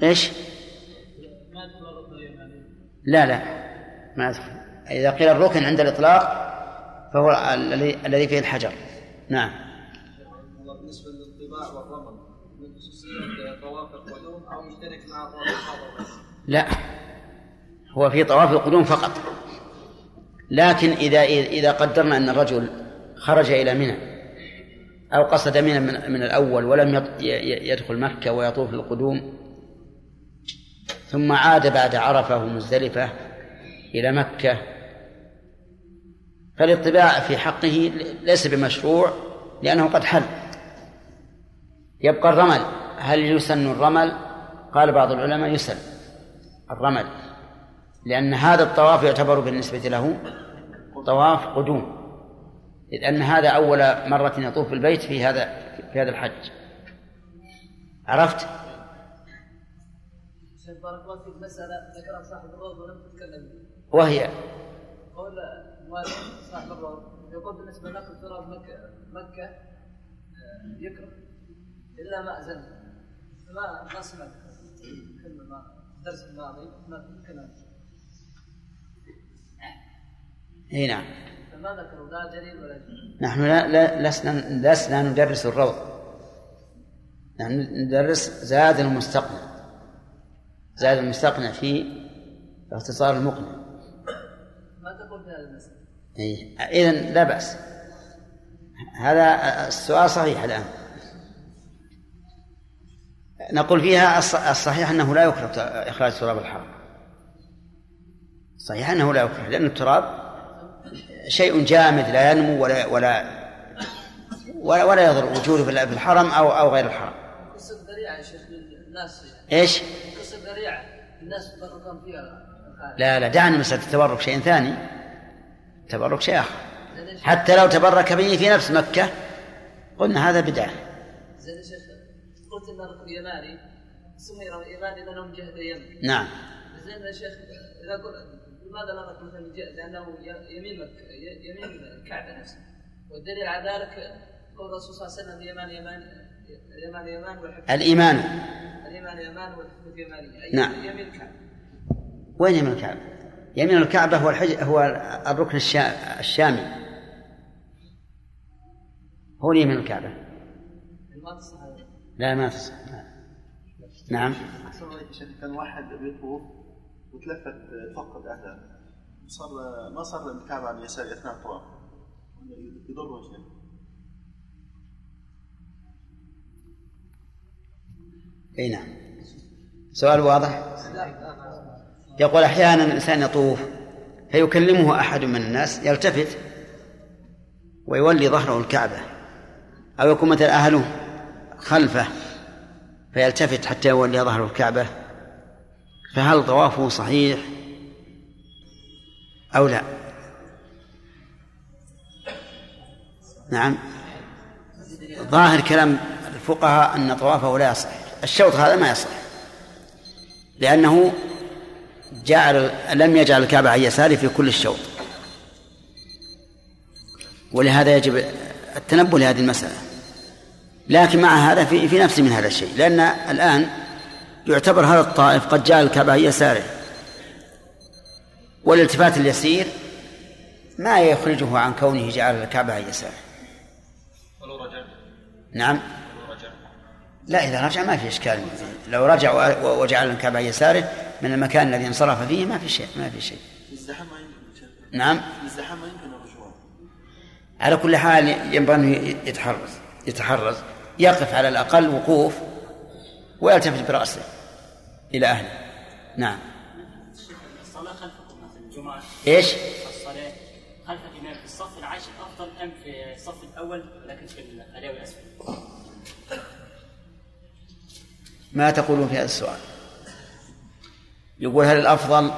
إيش؟ لا لا. ما يدخل إذا قيل الركن عند الإطلاق فهو الذي فيه الحجر. نعم. بالنسبة للطباع والرمل من خصوصية طواف لا. هو في طواف القدوم فقط. لكن إذا إذا قدرنا أن الرجل خرج إلى منى أو قصد منى من, من الأول ولم يدخل مكة ويطوف القدوم ثم عاد بعد عرفة ومزدلفة إلى مكة فالاطباع في حقه ليس بمشروع لأنه قد حل. يبقى الرمل. هل يسن الرمل؟ قال بعض العلماء يسن الرمل لأن هذا الطواف يعتبر بالنسبة له طواف قدوم إذ أن هذا أول مرة يطوف بالبيت في هذا في هذا الحج. عرفت؟ بارك الله فيك مسألة ذكرها صاحب الروض ولم تتكلم. وهي؟ قول صاحب الروض يقول بالنسبة لنقل تراب مكة مكة آه، يكره إلا ما أذن ما ما سمعت إي نعم. نحن لا, لسنا لسنا ندرس الروض. نحن ندرس زاد المستقنع. زاد المستقنع في اختصار المقنع. ما تقول في هذا المسألة. إذن لا بأس. هذا السؤال صحيح الآن. نقول فيها الص- الصحيح أنه لا يكره إخراج تراب الحرم صحيح أنه لا يكره لأن التراب شيء جامد لا ينمو ولا ولا ولا, ولا يضر وجوده في الحرم أو أو غير الحرم. قصة ذريعة يا شيخ للناس. إيش؟ قصة ذريعة الناس يتبركون فيها. لا لا دعنا مسألة التبرك شيء ثاني. التبرك شيء آخر. حتى لو تبرك به في نفس مكة قلنا هذا بدعة. زين الركن اليماني سمي يماني لأنه من جهه اليمن. نعم. زين يا شيخ إذا لماذا لا نقول من جهه لأنه يمين مكة ي- يمين الكعبة نفسها. والدليل على ذلك قول الرسول صلى الله عليه وسلم اليمان يمان اليمان يمان والحفظ الإيمان. اليمان يمان والحفظ يماني. نعم. يمين الكعبة. وين يمين الكعبة؟ يمين الكعبة هو الحج هو الركن الشا... الشامي. هو يمين الكعبة. ما تصح هذا. لا ما تصح نعم. أحسن عليك كان واحد بيطوف وتلفت فقد أهله صار ما صار الكعبة على اليسار أثناء الطواف يضر شيء أي نعم. سؤال واضح؟ يقول أحيانا الإنسان يطوف فيكلمه أحد من الناس يلتفت ويولي ظهره الكعبة أو يكون مثل أهله. خلفه فيلتفت حتى يولي ظهره الكعبة. فهل طوافه صحيح أو لا؟ نعم. ظاهر كلام الفقهاء أن طوافه لا يصح. الشوط هذا ما يصح. لأنه جعل لم يجعل الكعبة عن يساره في كل الشوط. ولهذا يجب التنبه لهذه المسألة. لكن مع هذا في في نفس من هذا الشيء. لأن الآن يعتبر هذا الطائف قد جعل الكعبة يساره. والالتفات اليسير ما يخرجه عن كونه جعل الكعبة يساره. ولو رجع. نعم. لا إذا رجع ما في إشكال. لو رجع و- وجعل الكعبة يساره من المكان الذي انصرف فيه ما في شيء ما في شيء. الزحام. نعم. الزحام ما يمكن الرجوع؟ على كل حال ينبغي أنه يتحرز. يتحرز. يقف على الأقل وقوف ويلتفت برأسه إلى أهله. نعم. الصلاة خلفكم مثلا الجمعة إيش؟ الصلاة خلف الإمام في الصف العاشر أفضل أم في الصف الأول ولكن في العلوي الأسفل؟ ما تقولون في هذا السؤال؟ يقول هل الأفضل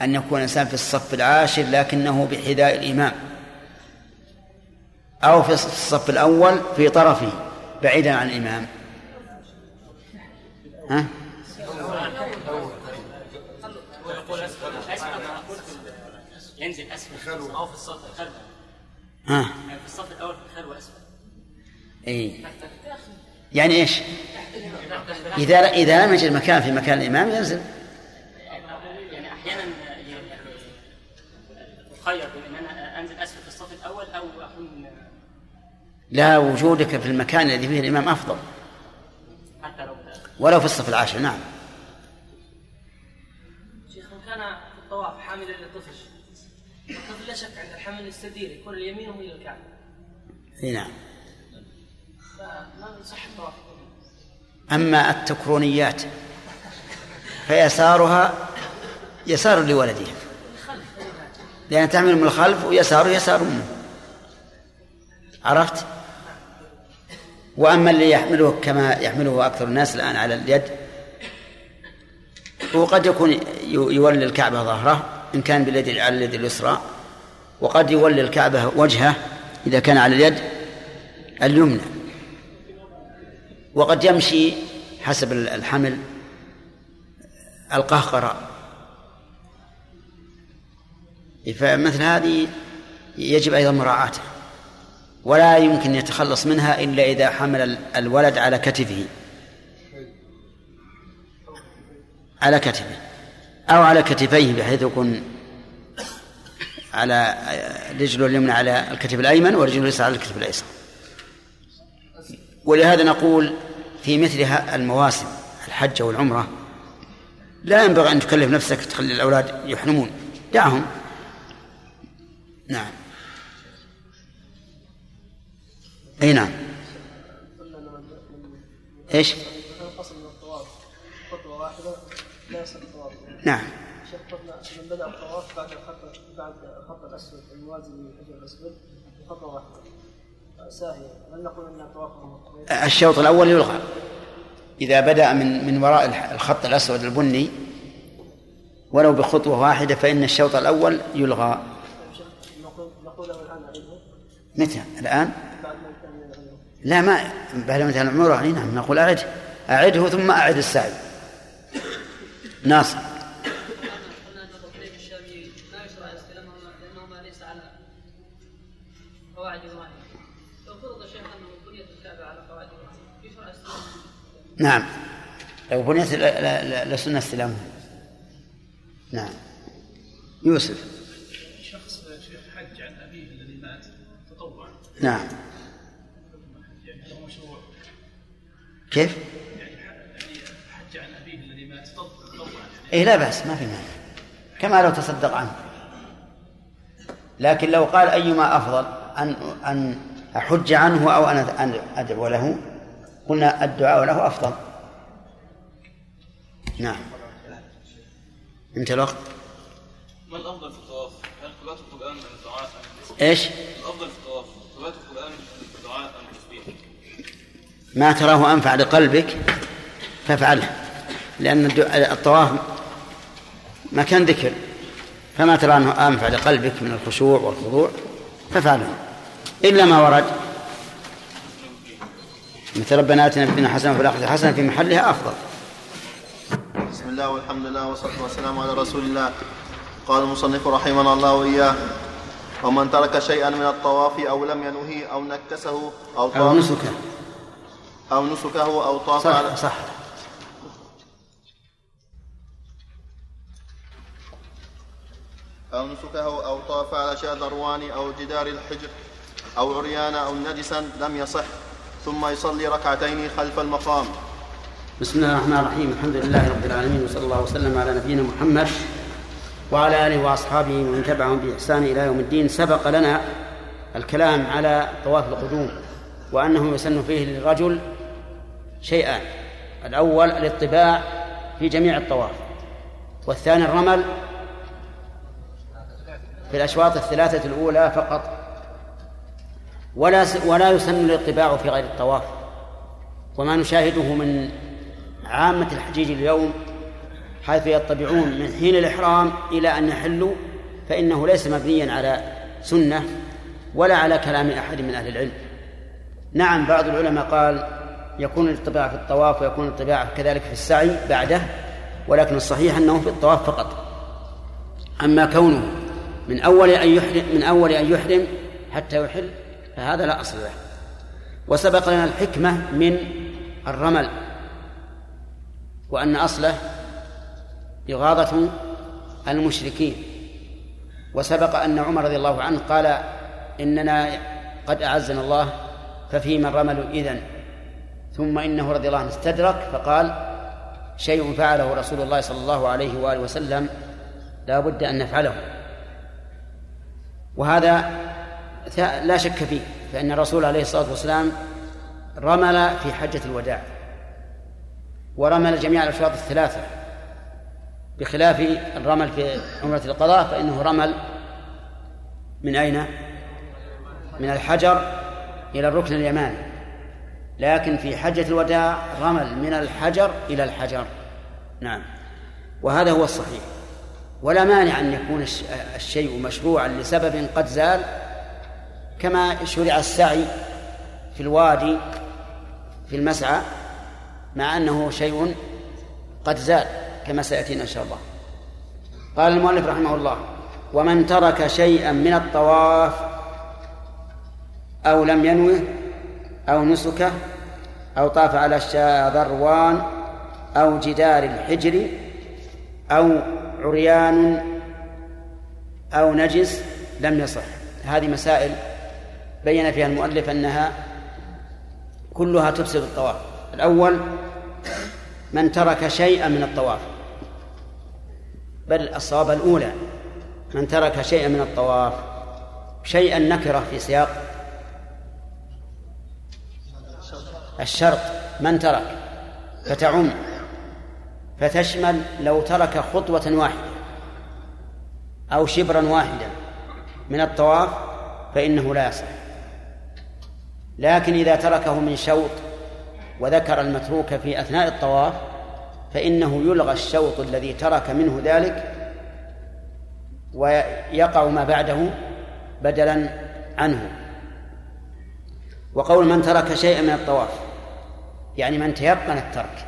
أن يكون الإنسان في الصف العاشر لكنه بحذاء الإمام أو في الصف الأول في طرفه؟ بعيدا عن الإمام. ها؟ ينزل أسفل. أو في الصف خلوه ها؟ يعني في الصف الأول في الخلوة أسفل. إي. يعني إيش؟ إذا إذا لم يجد مكان في مكان الإمام ينزل. يعني أحيانا يعني يخير بين ان أنا لا وجودك في المكان الذي فيه الإمام أفضل. حتى لو ولو في الصف العاشر نعم. شيخ كان في الطواف حاملا للطفل الطفل لا شك عند الحمل يستدير يكون اليمين إلى الكعبة. إي نعم. فما يصح الطواف؟ أما التكرونيات فيسارها يسار لولدها لأن تحمل من الخلف ويساره يسار منه. عرفت؟ وأما اللي يحمله كما يحمله أكثر الناس الآن على اليد هو قد يكون يولي الكعبة ظهره إن كان باليد على اليد اليسرى وقد يولي الكعبة وجهه إذا كان على اليد اليمنى. وقد يمشي حسب الحمل القهقرة. فمثل هذه يجب أيضا مراعاتها ولا يمكن يتخلص منها إلا إذا حمل الولد على كتفه. على كتفه. أو على كتفيه بحيث يكون على رجله اليمنى على الكتف الأيمن ورجله اليسرى على الكتف الأيسر. ولهذا نقول في مثل المواسم الحج والعمرة لا ينبغي أن تكلف نفسك تخلي الأولاد يحرمون. دعهم. نعم. الطواف نعم. شيخ قلنا من بدا الطواف بعد الخط بعد الخط الاسود الموازي للحجر الاسود خطوه واحدة ساهيه هل نقول ان طوافه الشوط الأول يلغى. إذا بدأ من من وراء الخط الأسود البني ولو بخطوة واحدة فإن الشوط الأول يلغى. نقوله الان متى؟ الآن بعد ما كان يغيره لا ما بعد مثلا العمره اي نعم نقول اعده أعده ثم أعد السعي ناصر. نعم. لو بنيت لسنة استلامه نعم. يوسف. شخص شيخ حج عن أبيه الذي مات تطوعا. نعم. كيف؟ حج عن ابيه الذي مات إيه لا بأس ما في مانع كما لو تصدق عنه لكن لو قال أيما أفضل أن أن أحج عنه أو أن أن أدعو له قلنا الدعاء له أفضل نعم انت الوقت ما الأفضل في الطواف؟ هل قراءة القرآن ام الدعاء؟ إيش؟ الأفضل في ما تراه أنفع لقلبك فافعله. لأن الطواف مكان ذكر. فما ترى أنه أنفع لقلبك من الخشوع والخضوع فافعله. إلا ما ورد. مثل ربنا آتنا في الدنيا حسنة وفي الآخرة حسنة في محلها أفضل. بسم الله والحمد لله والصلاة والسلام على رسول الله. قال المصنف رحمنا الله وإياه ومن ترك شيئا من الطواف أو لم ينهه أو نكسه أو أو نسكه أو نسكه أو طاف صح على صح. أو نسكه أو طاف على شادروان أو جدار الحجر أو عريان أو نجسا لم يصح ثم يصلي ركعتين خلف المقام. بسم الله الرحمن الرحيم. الحمد لله رب العالمين وصلى الله وسلم على نبينا محمد وعلى آله وأصحابه ومن تبعهم بإحسان إلى يوم الدين. سبق لنا الكلام على طواف القدوم وأنه يسن فيه للرجل شيئان. الأول الاطباع في جميع الطواف. والثاني الرمل في الأشواط الثلاثة الأولى فقط. ولا ولا يسن الاطباع في غير الطواف. وما نشاهده من عامة الحجيج اليوم حيث يطبعون من حين الإحرام إلى أن يحلوا فإنه ليس مبنيا على سنة ولا على كلام أحد من أهل العلم. نعم بعض العلماء قال يكون الاطباع في الطواف ويكون الاطباع كذلك في السعي بعده ولكن الصحيح أنه في الطواف فقط. أما كونه من أول أن يحرم من أول أن يحرم حتى يحل فهذا لا أصل له. وسبق لنا الحكمة من الرمل وأن أصله إغاظة المشركين. وسبق أن عمر رضي الله عنه قال إننا قد أعزنا الله ففيما الرمل إذن. ثم إنه رضي الله عنه استدرك فقال شيء فعله رسول الله صلى الله عليه وآله وسلم لا بد أن نفعله. وهذا لا شك فيه فإن الرسول عليه الصلاة والسلام رمل في حجة الوداع ورمل جميع الأشواط الثلاثة. بخلاف الرمل في عمرة القضاء فإنه رمل من أين؟ من الحجر إلى الركن اليماني. لكن في حجة الوداع رمل من الحجر إلى الحجر. نعم. وهذا هو الصحيح. ولا مانع أن يكون الشيء مشروعا لسبب قد زال كما شرع السعي في الوادي في المسعى مع أنه شيء قد زال كما سيأتينا إن شاء الله. قال المؤلف رحمه الله ومن ترك شيئا من الطواف أو لم ينوه أو نسكه أو طاف على الشاذروان أو جدار الحجر أو عريان أو نجس لم يصح. هذه مسائل بين فيها المؤلف أنها كلها تفسد الطواف. الأول من ترك شيئا من الطواف. بل الصواب الأولى من ترك شيئا من الطواف شيئا نكرة في سياق الشرط من ترك فتعم فتشمل لو ترك خطوة واحدة أو شبرا واحدا من الطواف فإنه لا يصح. لكن إذا تركه من شوط وذكر المتروك في أثناء الطواف فإنه يلغى الشوط الذي ترك منه ذلك ويقع ما بعده بدلا عنه. وقول من ترك شيئا من الطواف يعني من تيقن الترك.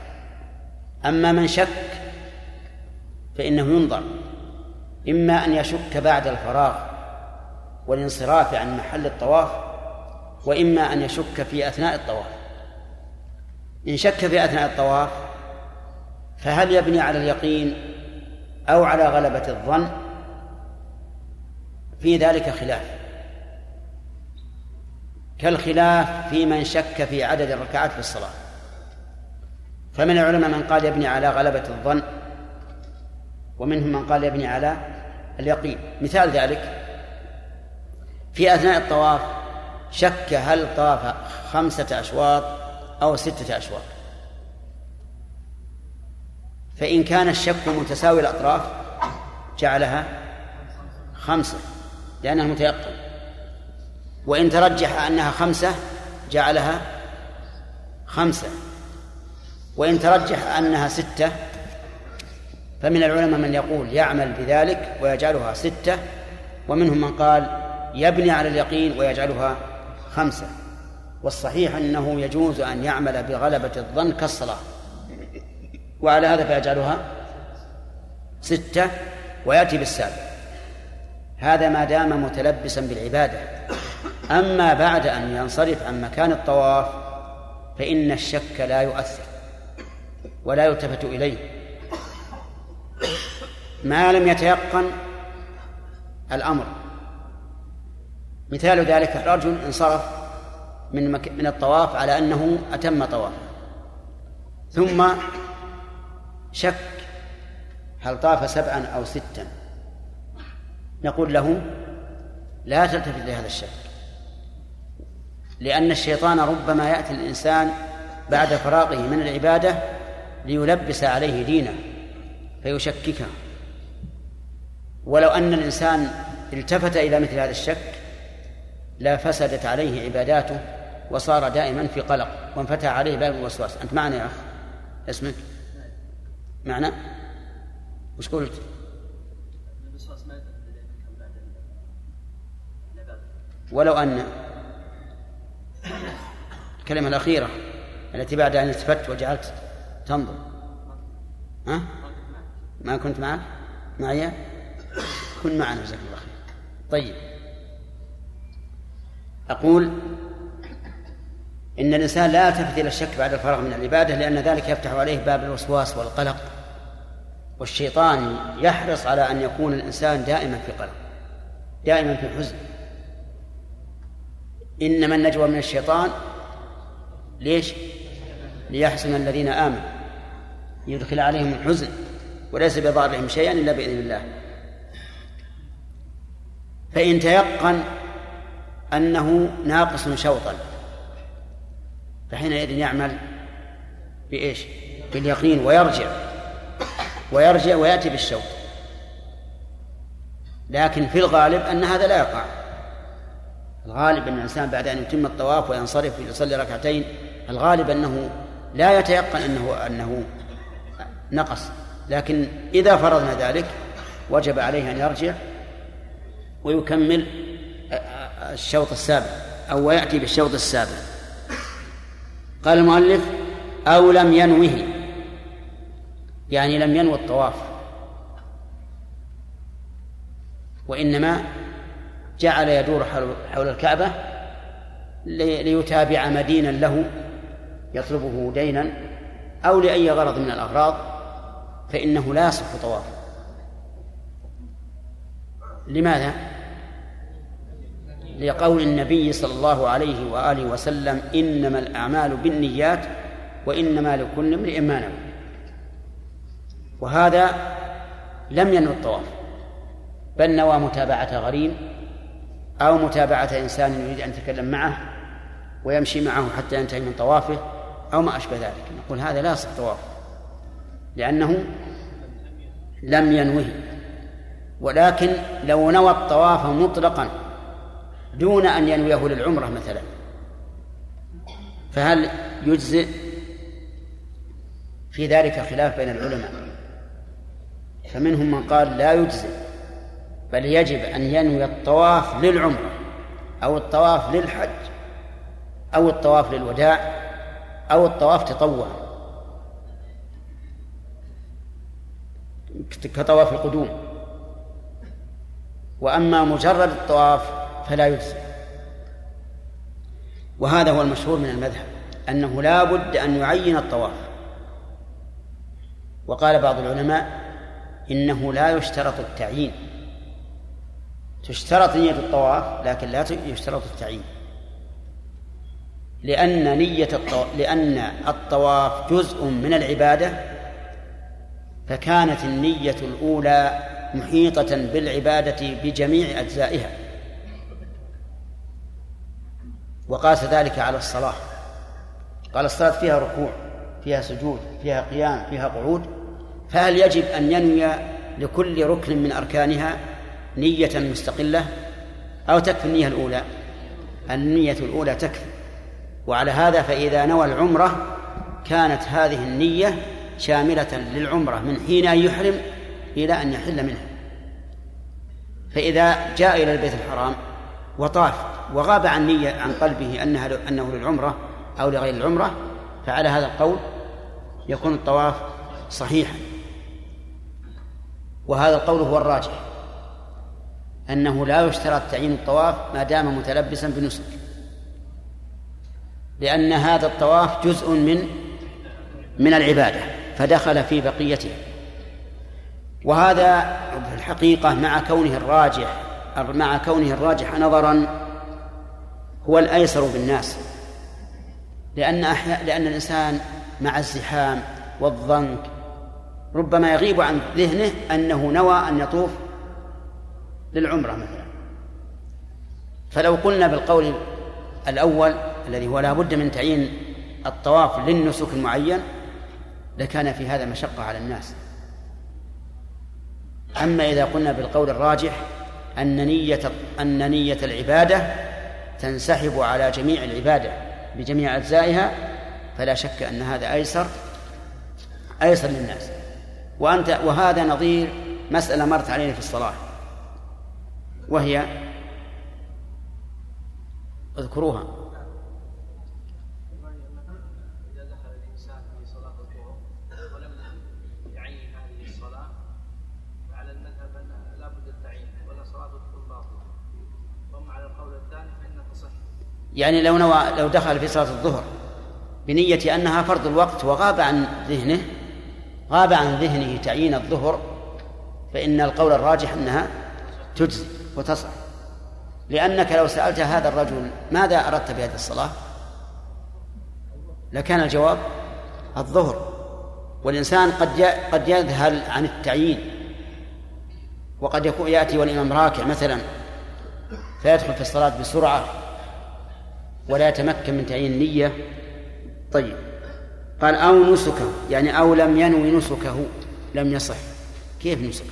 أما من شك فإنه ينظر إما أن يشك بعد الفراغ والانصراف عن محل الطواف وإما أن يشك في أثناء الطواف. إن شك في أثناء الطواف فهل يبني على اليقين أو على غلبة الظن؟ في ذلك خلاف. كالخلاف في من شك في عدد الركعات في الصلاة. فمن العلماء من قال يبني على غلبة الظن ومنهم من قال يبني على اليقين. مثال ذلك في أثناء الطواف شك هل طاف خمسة أشواط أو ستة أشواط. فإن كان الشك متساوي الأطراف جعلها خمسة لأنها متيقن وإن ترجح أنها خمسة جعلها خمسة. وإن ترجح أنها ستة فمن العلماء من يقول يعمل بذلك ويجعلها ستة ومنهم من قال يبني على اليقين ويجعلها خمسة. والصحيح أنه يجوز أن يعمل بغلبة الظن كالصلاة. وعلى هذا فيجعلها ستة ويأتي بالسابع. هذا ما دام متلبسا بالعبادة. أما بعد أن ينصرف عن مكان الطواف فإن الشك لا يؤثر. ولا يلتفت إليه. ما لم يتيقن الأمر. مثال ذلك رجل انصرف من مك... من الطواف على أنه أتم طوافه. ثم شك هل طاف سبعا أو ستا. نقول له لا تلتفت لهذا الشك. لأن الشيطان ربما يأتي الإنسان بعد فراغه من العبادة ليلبس عليه دينه فيشككه ولو أن الإنسان التفت إلى مثل هذا الشك لا فسدت عليه عباداته وصار دائما في قلق وانفتح عليه باب الوسواس. أنت معنا يا أخ؟ اسمك؟ معنا؟ وش قلت؟ ولو أن الكلمة الأخيرة التي بعد أن التفت وجعلت تنظر ها؟ ما كنت معك؟ معي؟ كن معنا جزاك الله خير طيب أقول إن الإنسان لا يلتفت إلى الشك بعد الفراغ من العبادة لأن ذلك يفتح عليه باب الوسواس والقلق والشيطان يحرص على أن يكون الإنسان دائما في قلق دائما في حزن إنما النجوى من الشيطان ليش؟ ليحزن الذين آمنوا يدخل عليهم الحزن وليس بضارهم شيئا إلا بإذن الله. فإن تيقن أنه ناقص شوطا فحينئذ يعمل بإيش؟ باليقين ويرجع ويرجع ويأتي بالشوط. لكن في الغالب أن هذا لا يقع. الغالب أن الإنسان بعد أن يتم الطواف وينصرف ويصلي ركعتين الغالب أنه لا يتيقن أنه أنه نقص. لكن إذا فرضنا ذلك وجب عليه أن يرجع ويكمل الشوط السابع أو ويأتي بالشوط السابع. قال المؤلف أو لم ينوه. يعني لم ينوي الطواف. وإنما جعل يدور حول الكعبة ليتابع مدينا له يطلبه دينا أو لأي غرض من الأغراض. فإنه لا يصح طوافه لماذا؟ لقول النبي صلى الله عليه وآله وسلم إنما الأعمال بالنيات وإنما لكل امرئ ما نوى. وهذا لم ينوي الطواف بل نوى متابعة غريم أو متابعة إنسان يريد أن يتكلم معه ويمشي معه حتى ينتهي من طوافه أو ما أشبه ذلك. نقول هذا لا يصح طواف لأنه لم ينوه. ولكن لو نوى الطواف مطلقا دون أن ينويه للعمرة مثلا فهل يجزئ في ذلك خلاف بين العلماء؟ فمنهم من قال لا يجزئ بل يجب أن ينوي الطواف للعمرة أو الطواف للحج أو الطواف للوداع أو الطواف تطوعا. كطواف القدوم. وأما مجرد الطواف فلا يجزي. وهذا هو المشهور من المذهب أنه لا بد أن يعين الطواف. وقال بعض العلماء إنه لا يشترط التعيين. تشترط نية الطواف لكن لا يشترط التعيين. لأن نية الطواف لأن الطواف جزء من العبادة فكانت النية الأولى محيطة بالعبادة بجميع أجزائها. وقاس ذلك على الصلاة. قال الصلاة فيها ركوع فيها سجود فيها قيام فيها قعود. فهل يجب أن ينوي لكل ركن من أركانها نية مستقلة؟ أو تكفي النية الأولى؟ النية الأولى تكفي. وعلى هذا فإذا نوى العمرة كانت هذه النية شاملة للعمرة من حين أن يحرم إلى أن يحل منها. فإذا جاء إلى البيت الحرام وطاف وغاب عن نية عن قلبه أنها أنه للعمرة أو لغير العمرة فعلى هذا القول يكون الطواف صحيحا. وهذا القول هو الراجح أنه لا يشترط تعيين الطواف ما دام متلبسا بنسك لأن هذا الطواف جزء من من العبادة. فدخل في بقيتها وهذا في الحقيقة مع كونه الراجح مع كونه الراجح نظرا هو الأيسر بالناس. لأن أحياء لأن الإنسان مع الزحام والضنك ربما يغيب عن ذهنه أنه نوى أن يطوف للعمرة مثلا. فلو قلنا بالقول الأول الذي هو لا بد من تعيين الطواف للنسك المعين لكان في هذا مشقة على الناس. أما إذا قلنا بالقول الراجح أن نية أن نية العبادة تنسحب على جميع العبادة بجميع أجزائها فلا شك أن هذا أيسر أيسر للناس. وأنت وهذا نظير مسألة مرت علينا في الصلاة وهي اذكروها إذا دخل الإنسان في صلاة الظهر ولم يعين هذه الصلاة فعلى المذهب أن لا بد التعيين ولا صلاة تكون باطلة يعني لو نوى لو دخل في صلاة الظهر بنية أنها فرض الوقت وغاب عن ذهنه غاب عن ذهنه تعيين الظهر فإن القول الراجح أنها تجزي وتصح. لأنك لو سألت هذا الرجل ماذا أردت بهذه الصلاة؟ لكان الجواب الظهر. والإنسان قد قد يذهل عن التعيين. وقد يكون يأتي والإمام راكع مثلا فيدخل في الصلاة بسرعة. ولا يتمكن من تعيين النية طيب. قال أو نسكه يعني أو لم ينوي نسكه لم يصح. كيف نسك؟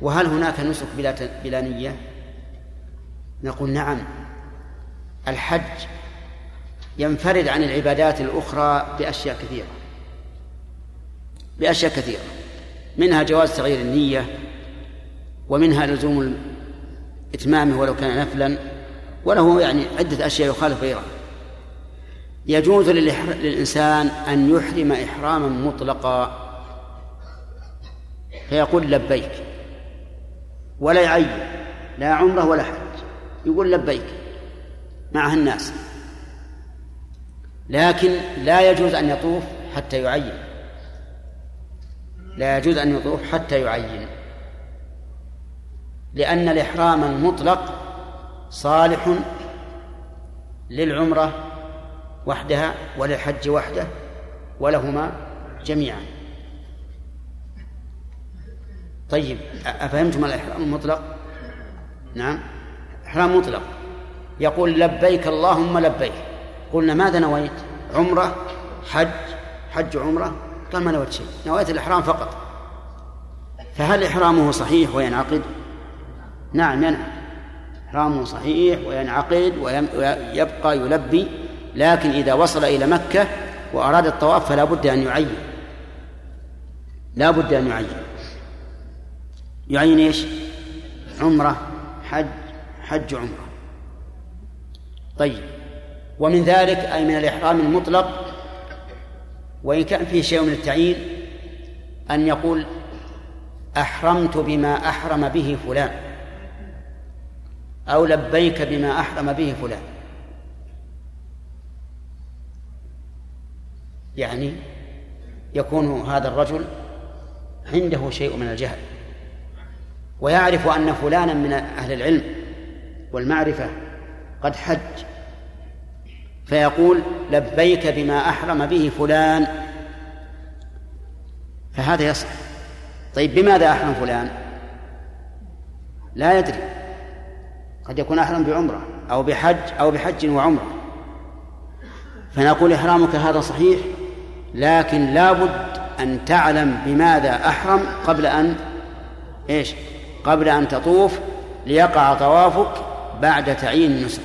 وهل هناك نسك بلا بلا نية؟ نقول نعم. الحج ينفرد عن العبادات الأخرى بأشياء كثيرة. بأشياء كثيرة. منها جواز تغيير النية ومنها لزوم إتمامه ولو كان نفلا. وله يعني عدة أشياء يخالف غيرها. يجوز للإنسان أن يحرم إحراما مطلقا. فيقول لبيك ولا يعين لا عمرة ولا حج. يقول لبيك معها الناس. لكن لا يجوز أن يطوف حتى يعين. لا يجوز أن يطوف حتى يعين. لأن الإحرام المطلق صالح للعمرة وحدها وللحج وحده ولهما جميعا. طيب أفهمتم الإحرام المطلق؟ نعم. إحرام مطلق. يقول لبيك اللهم لبيك. قلنا ماذا نويت؟ عمرة حج حج عمرة؟ قال ما نويت شيء. نويت الإحرام فقط. فهل إحرامه صحيح وينعقد؟ نعم ينعقد. إحرامه صحيح وينعقد ويبقى يلبي لكن إذا وصل إلى مكة وأراد الطواف فلا بد أن يعين. لا بد أن يعين. يعين إيش؟ عمرة حج حج عمرة. طيب. ومن ذلك أي من الإحرام المطلق وإن كان فيه شيء من التعيين أن يقول أحرمت بما أحرم به فلان. أو لبيك بما أحرم به فلان. يعني يكون هذا الرجل عنده شيء من الجهل ويعرف أن فلانا من أهل العلم والمعرفة قد حج فيقول لبيك بما أحرم به فلان. فهذا يصح. طيب بماذا أحرم فلان؟ لا يدري. قد يكون أحرم بعمرة أو بحج أو بحج وعمرة. فنقول إحرامك هذا صحيح لكن لا بد أن تعلم بماذا أحرم قبل أن إيش؟ قبل أن تطوف ليقع طوافك بعد تعيين النسك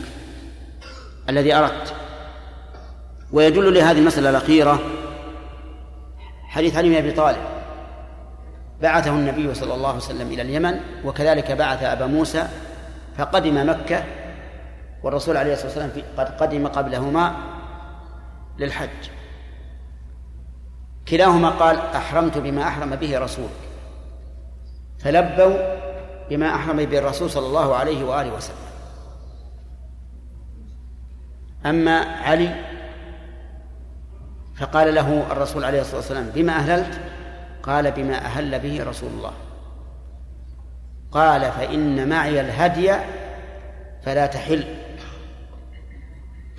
الذي أردت. ويدل لهذه المسألة الأخيرة حديث علي بن أبي طالب. بعثه النبي صلى الله عليه وسلم إلى اليمن وكذلك بعث أبا موسى فقدم مكة والرسول عليه الصلاة والسلام قد قدم قبلهما للحج. كلاهما قال أحرمت بما أحرم به رسولك. فلبوا بما أحرم به الرسول صلى الله عليه وآله وسلم. أما علي فقال له الرسول عليه الصلاة والسلام بما أهللت؟ قال بما أهل به رسول الله. قال فإن معي الهدي فلا تحل.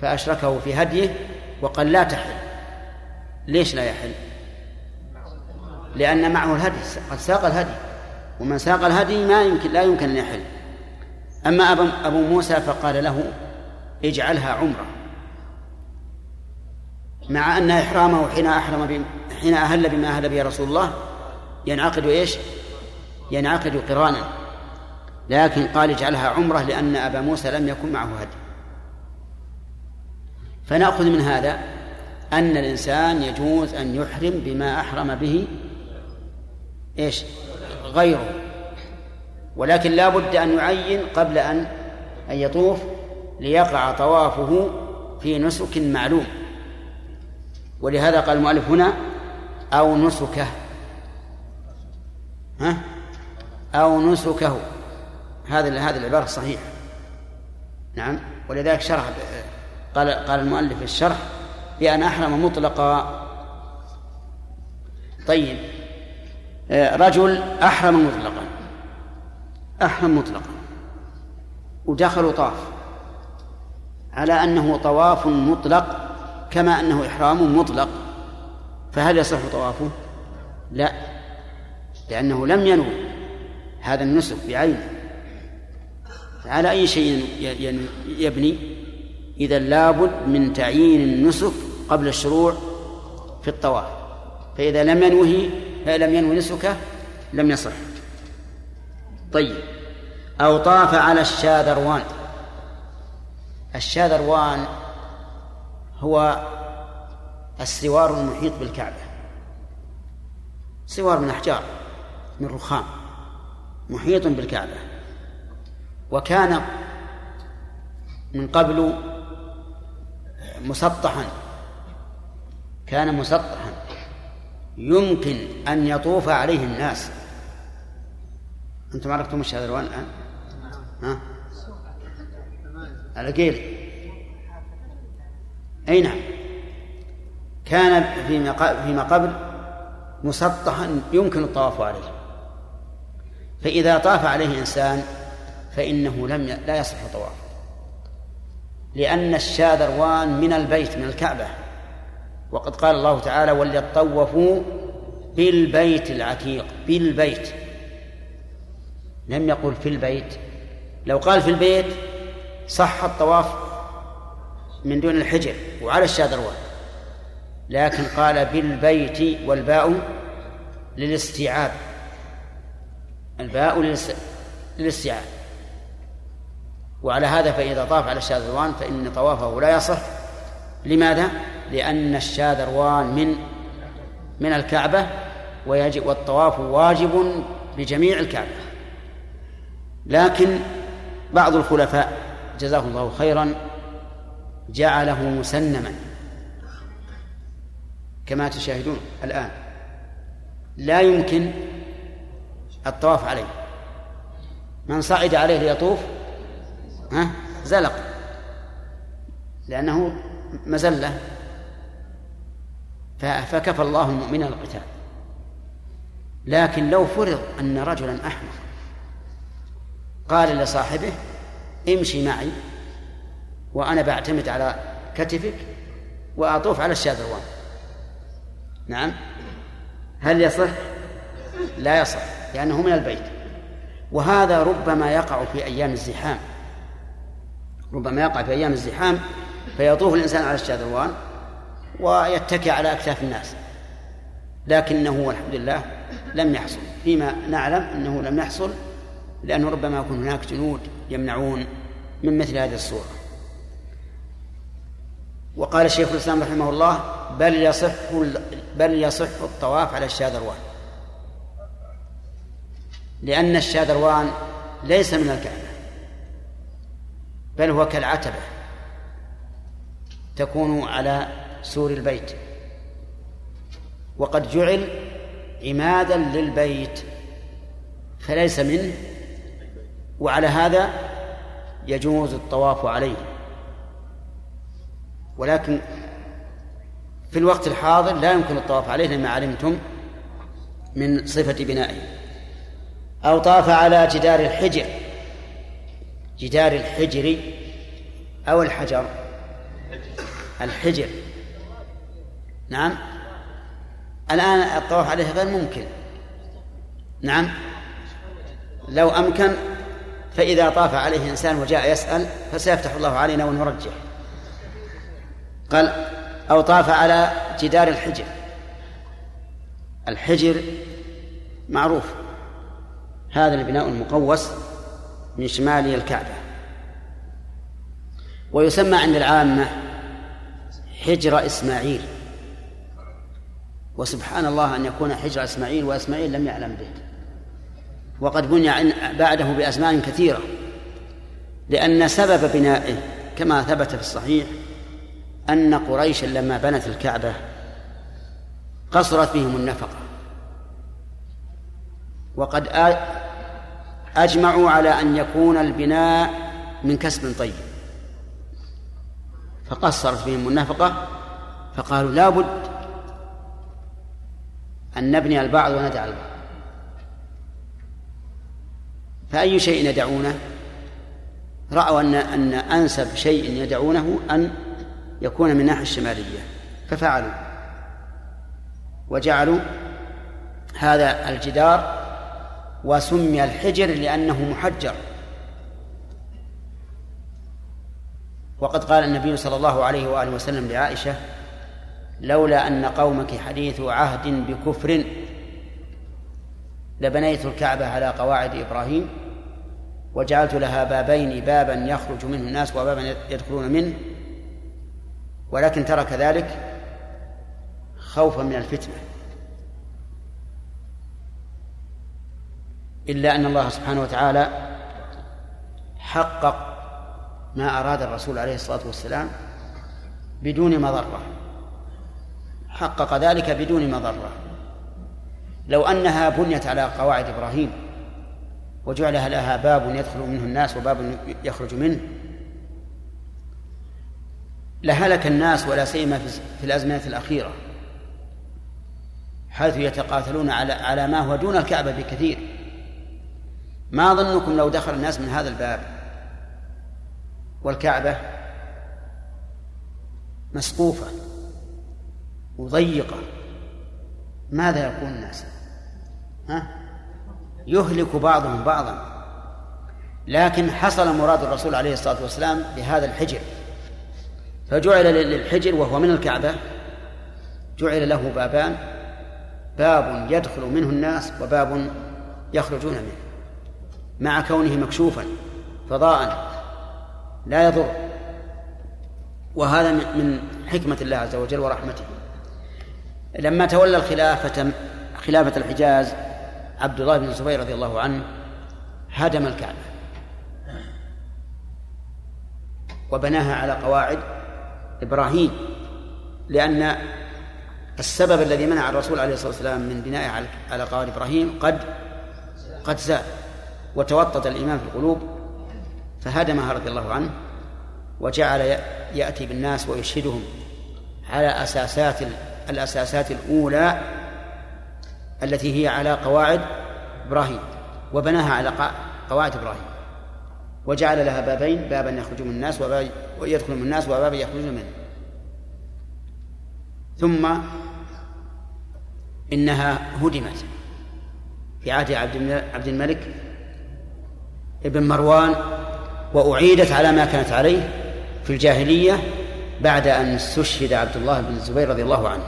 فأشركه في هديه وقال لا تحل. ليش لا يحل؟ لأن معه الهدي قد ساق الهدي. ومن ساق الهدي ما يمكن لا يمكن أن يحل. أما أبو موسى فقال له اجعلها عمرة. مع أن إحرامه حين أحرم حين أهل بما أهل به رسول الله ينعقد إيش؟ ينعقد قرانا. لكن قال اجعلها عمرة لأن أبا موسى لم يكن معه هدي. فنأخذ من هذا أن الإنسان يجوز أن يحرم بما أحرم به إيش؟ غيره. ولكن لا بد أن يعين قبل أن أن يطوف ليقع طوافه في نسك معلوم. ولهذا قال المؤلف هنا أو نسكه. ها؟ أو نسكه. هذا هذه العبارة صحيحة نعم. ولذلك شرح قال قال المؤلف الشرح بأن أحرم مطلقا. طيب. آه، رجل أحرم مطلقا. أحرم مطلقا. ودخل طاف. على أنه طواف مطلق كما أنه إحرام مطلق. فهل يصح طوافه؟ لا. لأنه لم ينوي هذا النسك بعينه. على أي شيء يبني؟ إذا لابد من تعيين النسك قبل الشروع في الطواف. فإذا لم ينوه لم ينوي نسكه لم يصح. طيب. أو طاف على الشاذروان. الشاذروان هو السوار المحيط بالكعبة. سوار من أحجار من رخام. محيط بالكعبة. وكان من قبل مسطحا. كان مسطحا. يمكن أن يطوف عليه الناس. أنتم عرفتم الشاذروان الآن؟ ها؟ العقيل أي نعم. كان فيما قبل مسطحا. يمكن الطواف عليه. فإذا طاف عليه إنسان فإنه لم ي... لا يصح طواف. لأن الشاذروان من البيت من الكعبة. وقد قال الله تعالى وليطوفوا بالبيت العتيق. بالبيت. لم يقل في البيت. لو قال في البيت صح الطواف من دون الحجر وعلى الشاذروان. لكن قال بالبيت والباء للاستيعاب. الباء للاستيعاب. وعلى هذا فإذا طاف على الشاذروان فإن طوافه لا يصح. لماذا؟ لأن الشاذروان من من الكعبة ويجب والطواف واجب بجميع الكعبة. لكن بعض الخلفاء جزاهم الله خيرا جعله مسنما. كما تشاهدون الآن. لا يمكن الطواف عليه. من صعد عليه ليطوف ها؟ زلق. لأنه مزلة. فكفى الله المؤمن القتال. لكن لو فرض أن رجلا أحمق قال لصاحبه امشي معي وأنا بعتمد على كتفك وأطوف على الشاذروان. نعم. هل يصح؟ لا يصح لأنه من البيت. وهذا ربما يقع في أيام الزحام. ربما يقع في أيام الزحام فيطوف الإنسان على الشاذروان ويتكئ على أكتاف الناس. لكنه والحمد لله لم يحصل. فيما نعلم أنه لم يحصل لأنه ربما يكون هناك جنود يمنعون من مثل هذه الصورة. وقال الشيخ الإسلام رحمه الله بل يصح بل يصح الطواف على الشاذروان لأن الشاذروان ليس من الكعبة. بل هو كالعتبة تكون على سور البيت. وقد جعل عمادا للبيت فليس منه وعلى هذا يجوز الطواف عليه. ولكن في الوقت الحاضر لا يمكن الطواف عليه لما علمتم من صفة بنائه. أو طاف على جدار الحجر. جدار الحجر أو الحجر؟ الحجر. نعم. الآن الطواف عليه غير ممكن. نعم. لو أمكن فإذا طاف عليه إنسان وجاء يسأل فسيفتح الله علينا ونرجح قال أو طاف على جدار الحجر. الحجر معروف. هذا البناء المقوس من شمال الكعبة. ويسمى عند العامة حجر إسماعيل. وسبحان الله أن يكون حجر إسماعيل وإسماعيل لم يعلم به. وقد بني بعده بأزمان كثيرة. لأن سبب بنائه كما ثبت في الصحيح أن قريشا لما بنت الكعبة قصرت بهم النفقة. وقد أجمعوا على أن يكون البناء من كسب طيب. فقصرت بهم النفقة فقالوا لا بد أن نبني البعض وندع البعض. فأي شيء يدعونه؟ رأوا أن أن أنسب شيء يدعونه أن يكون من الناحية الشمالية. ففعلوا. وجعلوا هذا الجدار وسمي الحجر لأنه محجر. وقد قال النبي صلى الله عليه وآله وسلم لعائشة لولا أن قومك حديث عهد بكفر لبنيت الكعبة على قواعد إبراهيم وجعلت لها بابين بابا يخرج منه الناس وبابا يدخلون منه ولكن ترك ذلك خوفا من الفتنة. إلا أن الله سبحانه وتعالى حقق ما أراد الرسول عليه الصلاة والسلام بدون مضرة. حقق ذلك بدون مضرة. لو أنها بنيت على قواعد إبراهيم وجعل لها باب يدخل منه الناس وباب يخرج منه لهلك الناس ولا سيما في الأزمنة الأخيرة حيث يتقاتلون على على ما هو دون الكعبة بكثير. ما ظنكم لو دخل الناس من هذا الباب والكعبة مسقوفة وضيقة؟ ماذا يكون الناس؟ ها؟ يهلك بعضهم بعضا. لكن حصل مراد الرسول عليه الصلاة والسلام بهذا الحجر. فجعل للحجر وهو من الكعبة جعل له بابان. باب يدخل منه الناس وباب يخرجون منه. مع كونه مكشوفا فضاء لا يضر. وهذا من حكمة الله عز وجل ورحمته. لما تولى الخلافة خلافة الحجاز عبد الله بن الزبير رضي الله عنه هدم الكعبة. وبناها على قواعد إبراهيم لأن السبب الذي منع الرسول عليه الصلاة والسلام من بنائه على قواعد إبراهيم قد قد زال وتوطد الإيمان في القلوب فهدمها رضي الله عنه وجعل يأتي بالناس ويشهدهم على أساسات الأساسات الأولى التي هي على قواعد إبراهيم وبناها على قواعد إبراهيم. وجعل لها بابين بابا يخرج من الناس وبابا يدخل من الناس وبابا يخرجون منه. ثم إنها هدمت في عهد عبد الملك ابن مروان وأعيدت على ما كانت عليه في الجاهلية بعد أن استشهد عبد الله بن الزبير رضي الله عنه.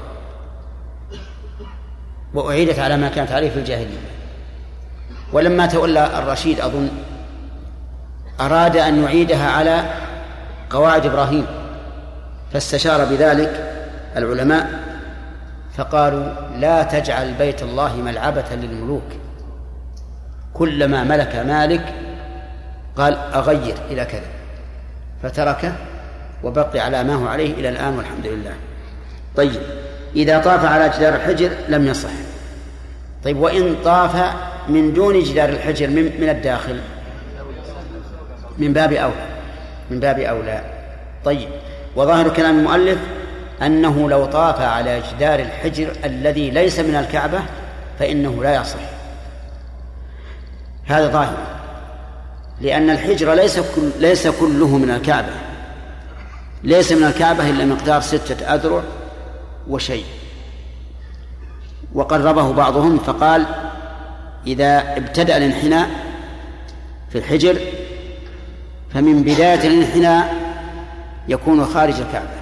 وأعيدت على ما كانت عليه في الجاهلية. ولما تولى الرشيد أظن أراد أن يعيدها على قواعد إبراهيم فاستشار بذلك العلماء فقالوا لا تجعل بيت الله ملعبة للملوك. كلما ملك مالك قال أغير إلى كذا فتركه وبقي على ما هو عليه إلى الآن والحمد لله. طيب إذا طاف على جدار الحجر لم يصح. طيب وإن طاف من دون جدار الحجر من, من الداخل؟ من باب أولى من باب أولى. طيب وظاهر كلام المؤلف أنه لو طاف على جدار الحجر الذي ليس من الكعبة فإنه لا يصح. هذا ظاهر. لأن الحجر ليس كل ليس كله من الكعبة. ليس من الكعبة إلا مقدار ستة أذرع وشيء. وقربه بعضهم فقال إذا ابتدأ الانحناء في الحجر فمن بداية الانحناء يكون خارج الكعبة.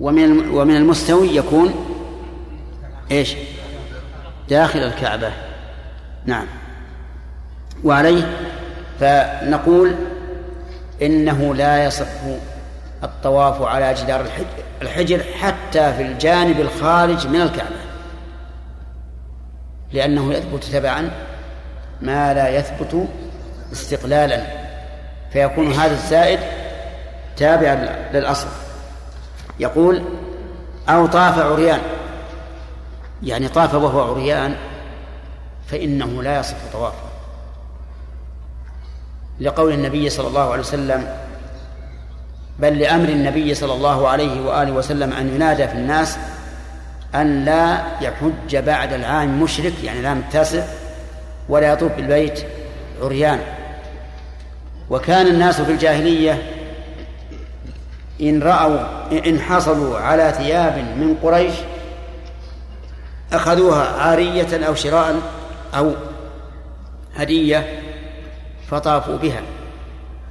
ومن ومن المستوي يكون إيش؟ داخل الكعبة. نعم. وعليه فنقول إنه لا يصح الطواف على جدار الحجر حتى في الجانب الخارج من الكعبة لأنه يثبت تبعا ما لا يثبت استقلالا فيكون هذا الزائد تابعا للأصل. يقول أو طاف عريان يعني طاف وهو عريان فإنه لا يصح طوافه. لقول النبي صلى الله عليه وسلم بل لأمر النبي صلى الله عليه وآله وسلم أن ينادى في الناس أن لا يحج بعد العام مشرك يعني العام التاسع ولا يطوف بالبيت عريان. وكان الناس في الجاهلية إن رأوا إن حصلوا على ثياب من قريش أخذوها عارية أو شراء أو هدية فطافوا بها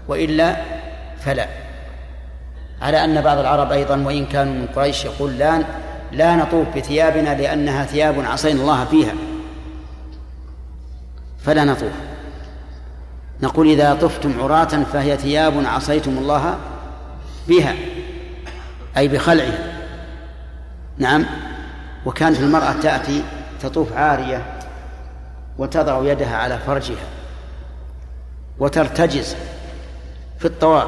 وإلا فلا. على أن بعض العرب أيضا وإن كانوا من قريش يقول لا لا نطوف بثيابنا لأنها ثياب عصينا الله فيها. فلا نطوف. نقول إذا طفتم عراة فهي ثياب عصيتم الله بها أي بخلعها نعم. وكانت المرأة تأتي تطوف عارية وتضع يدها على فرجها. وترتجز في الطواف.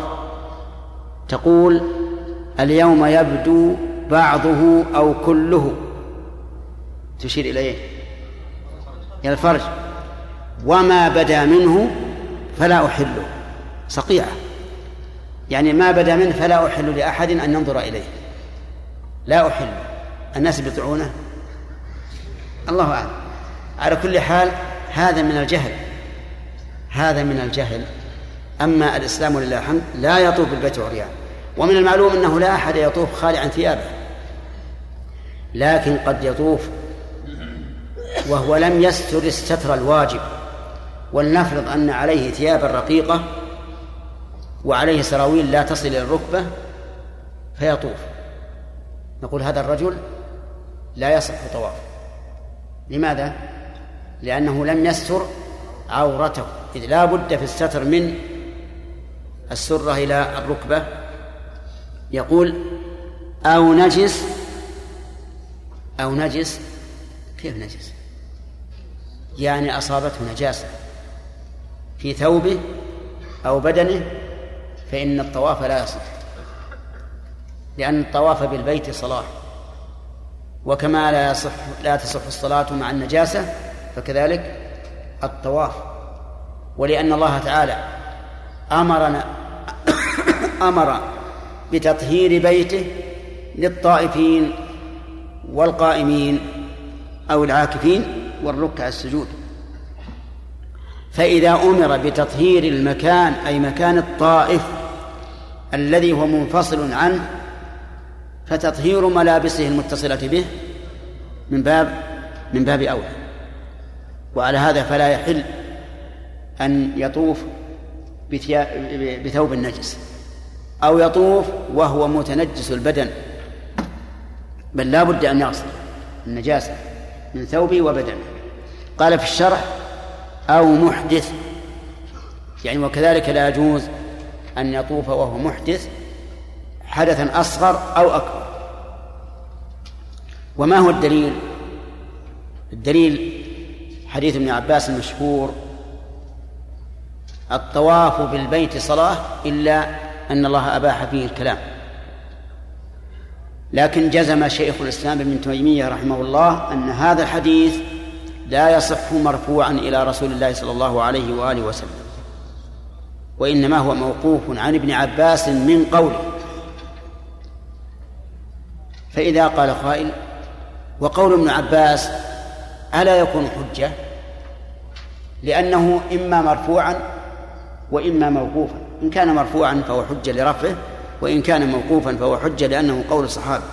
تقول اليوم يبدو بعضه أو كله. تشير إليه إلى الفرج. وما بدا منه فلا أحله صقيعة. يعني ما بدا منه فلا أحل لأحد أن ينظر إليه. لا أحل. الناس بيطيعونه الله أعلم. على كل حال هذا من الجهل. هذا من الجهل. أما الإسلام ولله الحمد لا يطوف بالبيت عريان ومن المعلوم أنه لا أحد يطوف خالعا ثيابه. لكن قد يطوف وهو لم يستر الستر الواجب. ولنفرض أن عليه ثيابا رقيقة وعليه سراويل لا تصل إلى الركبة فيطوف. نقول هذا الرجل لا يصح طواف لماذا؟ لأنه لم يستر عورته إذ لا بد في الستر من السرة إلى الركبة. يقول أو نجس أو نجس. كيف نجس؟ يعني أصابته نجاسة في ثوبه أو بدنه فإن الطواف لا يصح. لأن الطواف بالبيت صلاة وكما لا يصح لا تصح الصلاة مع النجاسة فكذلك الطواف ولأن الله تعالى أمرنا أمر بتطهير بيته للطائفين والقائمين أو العاكفين والركع السجود. فإذا أمر بتطهير المكان أي مكان الطائف الذي هو منفصل عنه فتطهير ملابسه المتصلة به من باب من باب أولى. وعلى هذا فلا يحل أن يطوف بثوب النجس أو يطوف وهو متنجس البدن. بل لا بد أن يغسل النجاسة من ثوبه وبدنه قال في الشرح أو محدث. يعني وكذلك لا يجوز أن يطوف وهو محدث حدثا أصغر أو أكبر. وما هو الدليل؟ الدليل حديث ابن عباس المشهور الطواف بالبيت صلاة إلا أن الله أباح فيه الكلام. لكن جزم شيخ الإسلام ابن تيمية رحمه الله أن هذا الحديث لا يصح مرفوعا إلى رسول الله صلى الله عليه وآله وسلم وإنما هو موقوف عن ابن عباس من قوله. فإذا قال قائل وقول ابن عباس ألا يكون حجة؟ لأنه إما مرفوعا وإما موقوفا. إن كان مرفوعا فهو حجة لرفعه وإن كان موقوفا فهو حجة لأنه قول الصحابة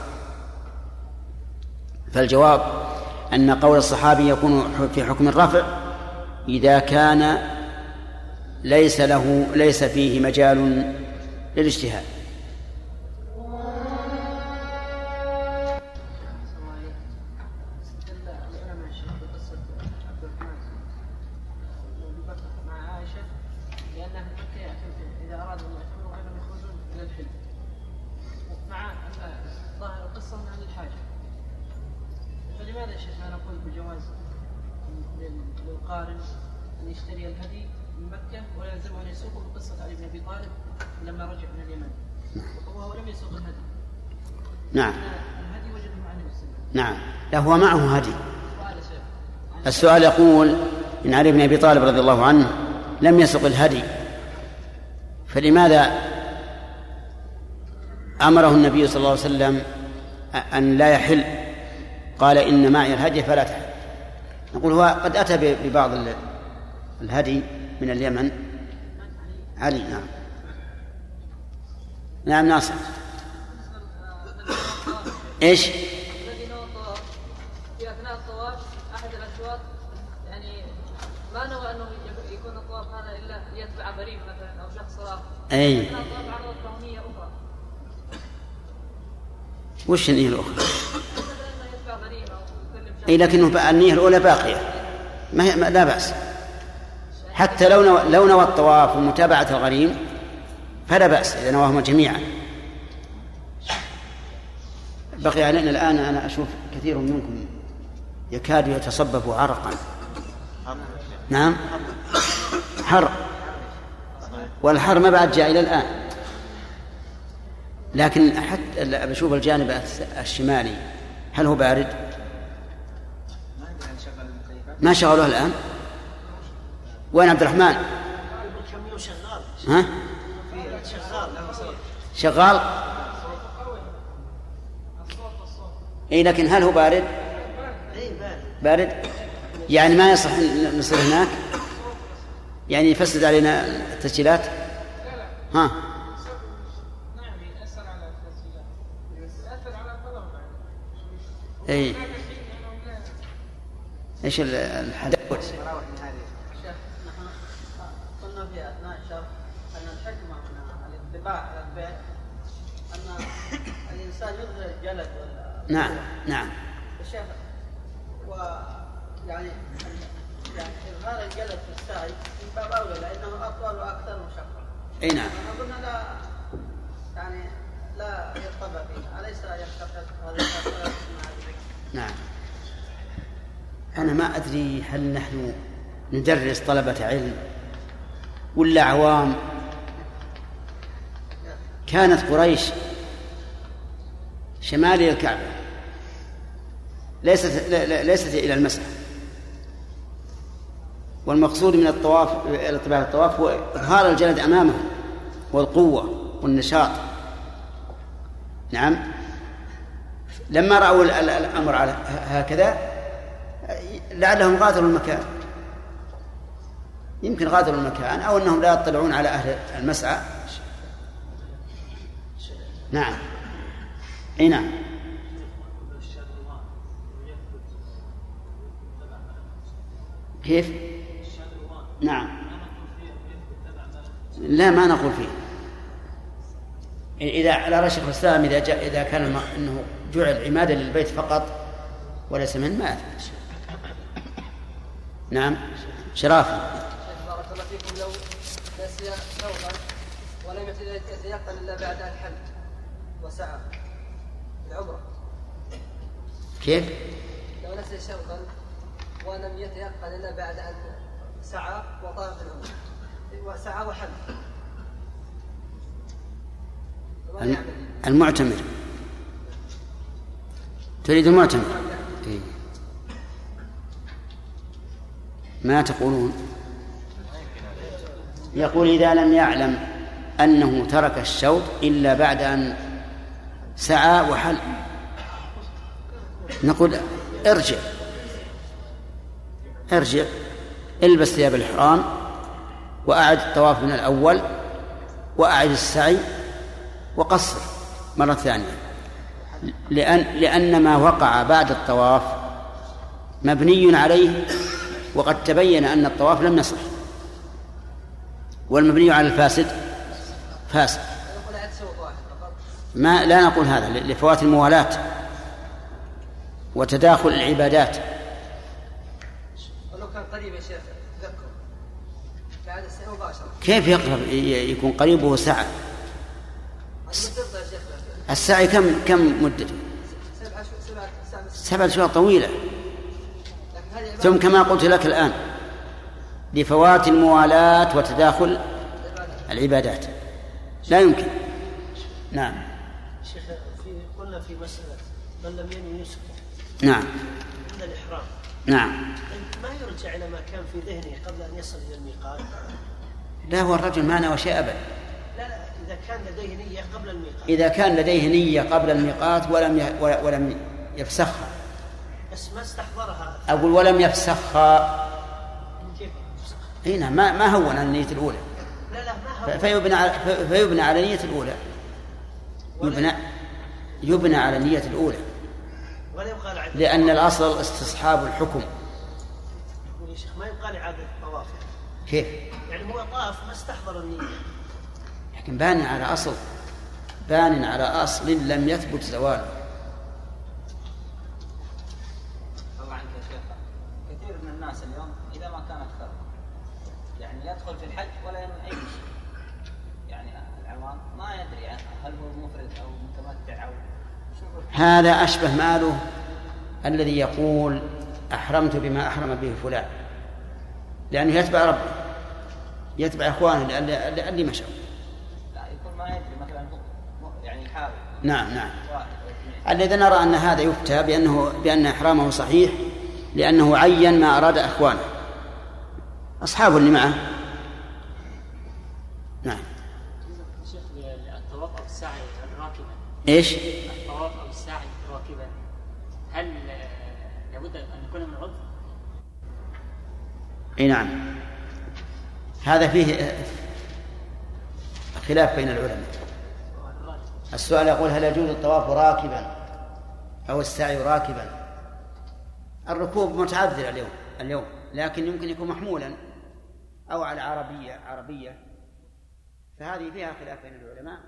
فالجواب أن قول الصحابي يكون في حكم الرفع إذا كان ليس له ليس فيه مجال للاجتهاد نعم. نعم. لا هو معه هدي. السؤال يقول إن علي بن أبي طالب رضي الله عنه لم يسق الهدي فلماذا أمره النبي صلى الله عليه وسلم أن لا يحل؟ قال إن معي الهدي فلا تحل. نقول هو قد أتى ببعض الهدي من اليمن. علي نعم. نعم ناصر. إيش؟ الذي نوى الطواف في أثناء الطواف أحد الأشواط يعني ما نوى أنه يكون الطواف هذا إلا ليتبع غريب مثلا أو شخص راق أي. اثناء الطواف عرضت له نيه أخرى. وش النية الأخرى؟ اي لكنه النية الأولى باقية. ما هي ما لا بأس. حتى لو نوى لو نوى الطواف ومتابعة الغريم فلا بأس إذا نواهما جميعا. بقي علينا الآن أنا أشوف كثير منكم يكاد يتصبب عرقا نعم حر والحر ما بعد جاء إلى الآن لكن حتى بشوف الجانب الشمالي هل هو بارد؟ ما شغلوه الآن؟ وين عبد الرحمن؟ ها؟ شغال؟ اي لكن هل هو بارد؟ بارد؟ يعني ما يصح نصير هناك؟ يعني يفسد علينا التسجيلات؟ ها؟ اي إيش الحدث؟ قلنا في أثناء الشرح أن الحكمة من على البيت أن الإنسان يظهر ولا نعم نعم. الشيخ و يعني يعني إظهار الجلد في السعي من باب اولى لأنه أطول وأكثر مشقه. أي نعم. قلنا لا يعني لا يرتبى فيه أليس يختلف هذا؟ نعم. أنا ما أدري هل نحن ندرس طلبة علم ولا عوام. كانت قريش شمالي الكعبة. ليست ليست إلى المسعى والمقصود من الطواف الاتباع الطواف هو إظهار الجلد أمامهم والقوة والنشاط. نعم. لما رأوا الأمر على هكذا لعلهم غادروا المكان. يمكن غادروا المكان أو أنهم لا يطلعون على أهل المسعى. نعم. اي نعم. كيف؟ نعم. لا ما نقول فيه. إذا على رأي شيخ الإسلام إذا جاء إذا كان أنه جعل عمادا للبيت فقط وليس من ما يثبت نعم. شرافي بارك الله فيكم. لو نسي ثوبا ولم يتيقن إلا بعد أن حل وسعى. كيف؟ لو نسي شوطا ولم يتيقن الا بعد أن سعى وطاف العمره وسعى وحل المعتمر. تريد المعتمر؟ إيه. ما تقولون؟ يقول إذا لم يعلم أنه ترك الشوط إلا بعد أن سعى وحل. نقول ارجع. ارجع. البس ثياب الإحرام وأعد الطواف من الأول وأعد السعي وقصر مرة ثانية. لأن لأن ما وقع بعد الطواف مبني عليه وقد تبين أن الطواف لم يصح. والمبني على الفاسد فاسد نقول عاد سوى واحد فقط ما لا نقول هذا لفوات الموالاة وتداخل العبادات. ولو كان قريب يا شيخ تذكر بعد مباشرة. كيف يقرب؟ يكون قريبه ساعة. السعي كم كم مدته سبعة شهور طويلة. ثم كما قلت لك الآن لفوات الموالاة وتداخل العبادات. لا يمكن. نعم. شيخ في قلنا في مسألة من لم ينوي نسكه نعم. عند الإحرام. نعم. طيب ما يرجع إلى ما كان في ذهنه قبل أن يصل إلى الميقات؟ لا هو الرجل ما نوى شيء أبدا. لا لا إذا كان لديه نية قبل الميقات. إذا كان لديه نية قبل الميقات ولم ي- ولم يفسخها. بس ما استحضرها. أقول ولم يفسخها. كيف اي نعم ما ما هون النية الأولى. لا لا ما ف- هو فيبنى على فيبنى على النية الأولى. يبنى يبنى على النية الأولى. ولا لأن الأصل استصحاب الحكم. يقول يا شيخ ما يقال عدد الطواف. كيف؟ يعني هو طاف ما استحضر النية. لكن بان على أصل بان على أصل لم يثبت زواله. الله عنك يا شيخ. كثير من الناس اليوم إذا ما كان أكثر يعني يدخل في الحج ولا ينوي اي شيء يعني العوام ما يدري عنه هل هو مفرد أو متمتع أو شوف هذا أشبه ماله الذي يقول أحرمت بما أحرم به فلان. لأنه يتبع ربه يتبع إخوانه اللي, اللي مشوا لا يكون ما يدري مثلا يعني يحاول نعم نعم. واحد. أو اثنين الذي نرى أن هذا يفتى بأنه بأن إحرامه صحيح لأنه عين ما أراد إخوانه. أصحابه اللي معه. نعم. أو السعي راكبا إيش الطواف أو السعي راكبا هل آه، لابد ان يكون من عذر؟ إي نعم. هذا فيه خلاف بين العلماء. السؤال يقول هل يجوز الطواف راكبا أو السعي راكبا؟ الركوب متعذر اليوم اليوم لكن يمكن يكون محمولا أو على عربية عربية. فهذه فيها خلاف بين العلماء.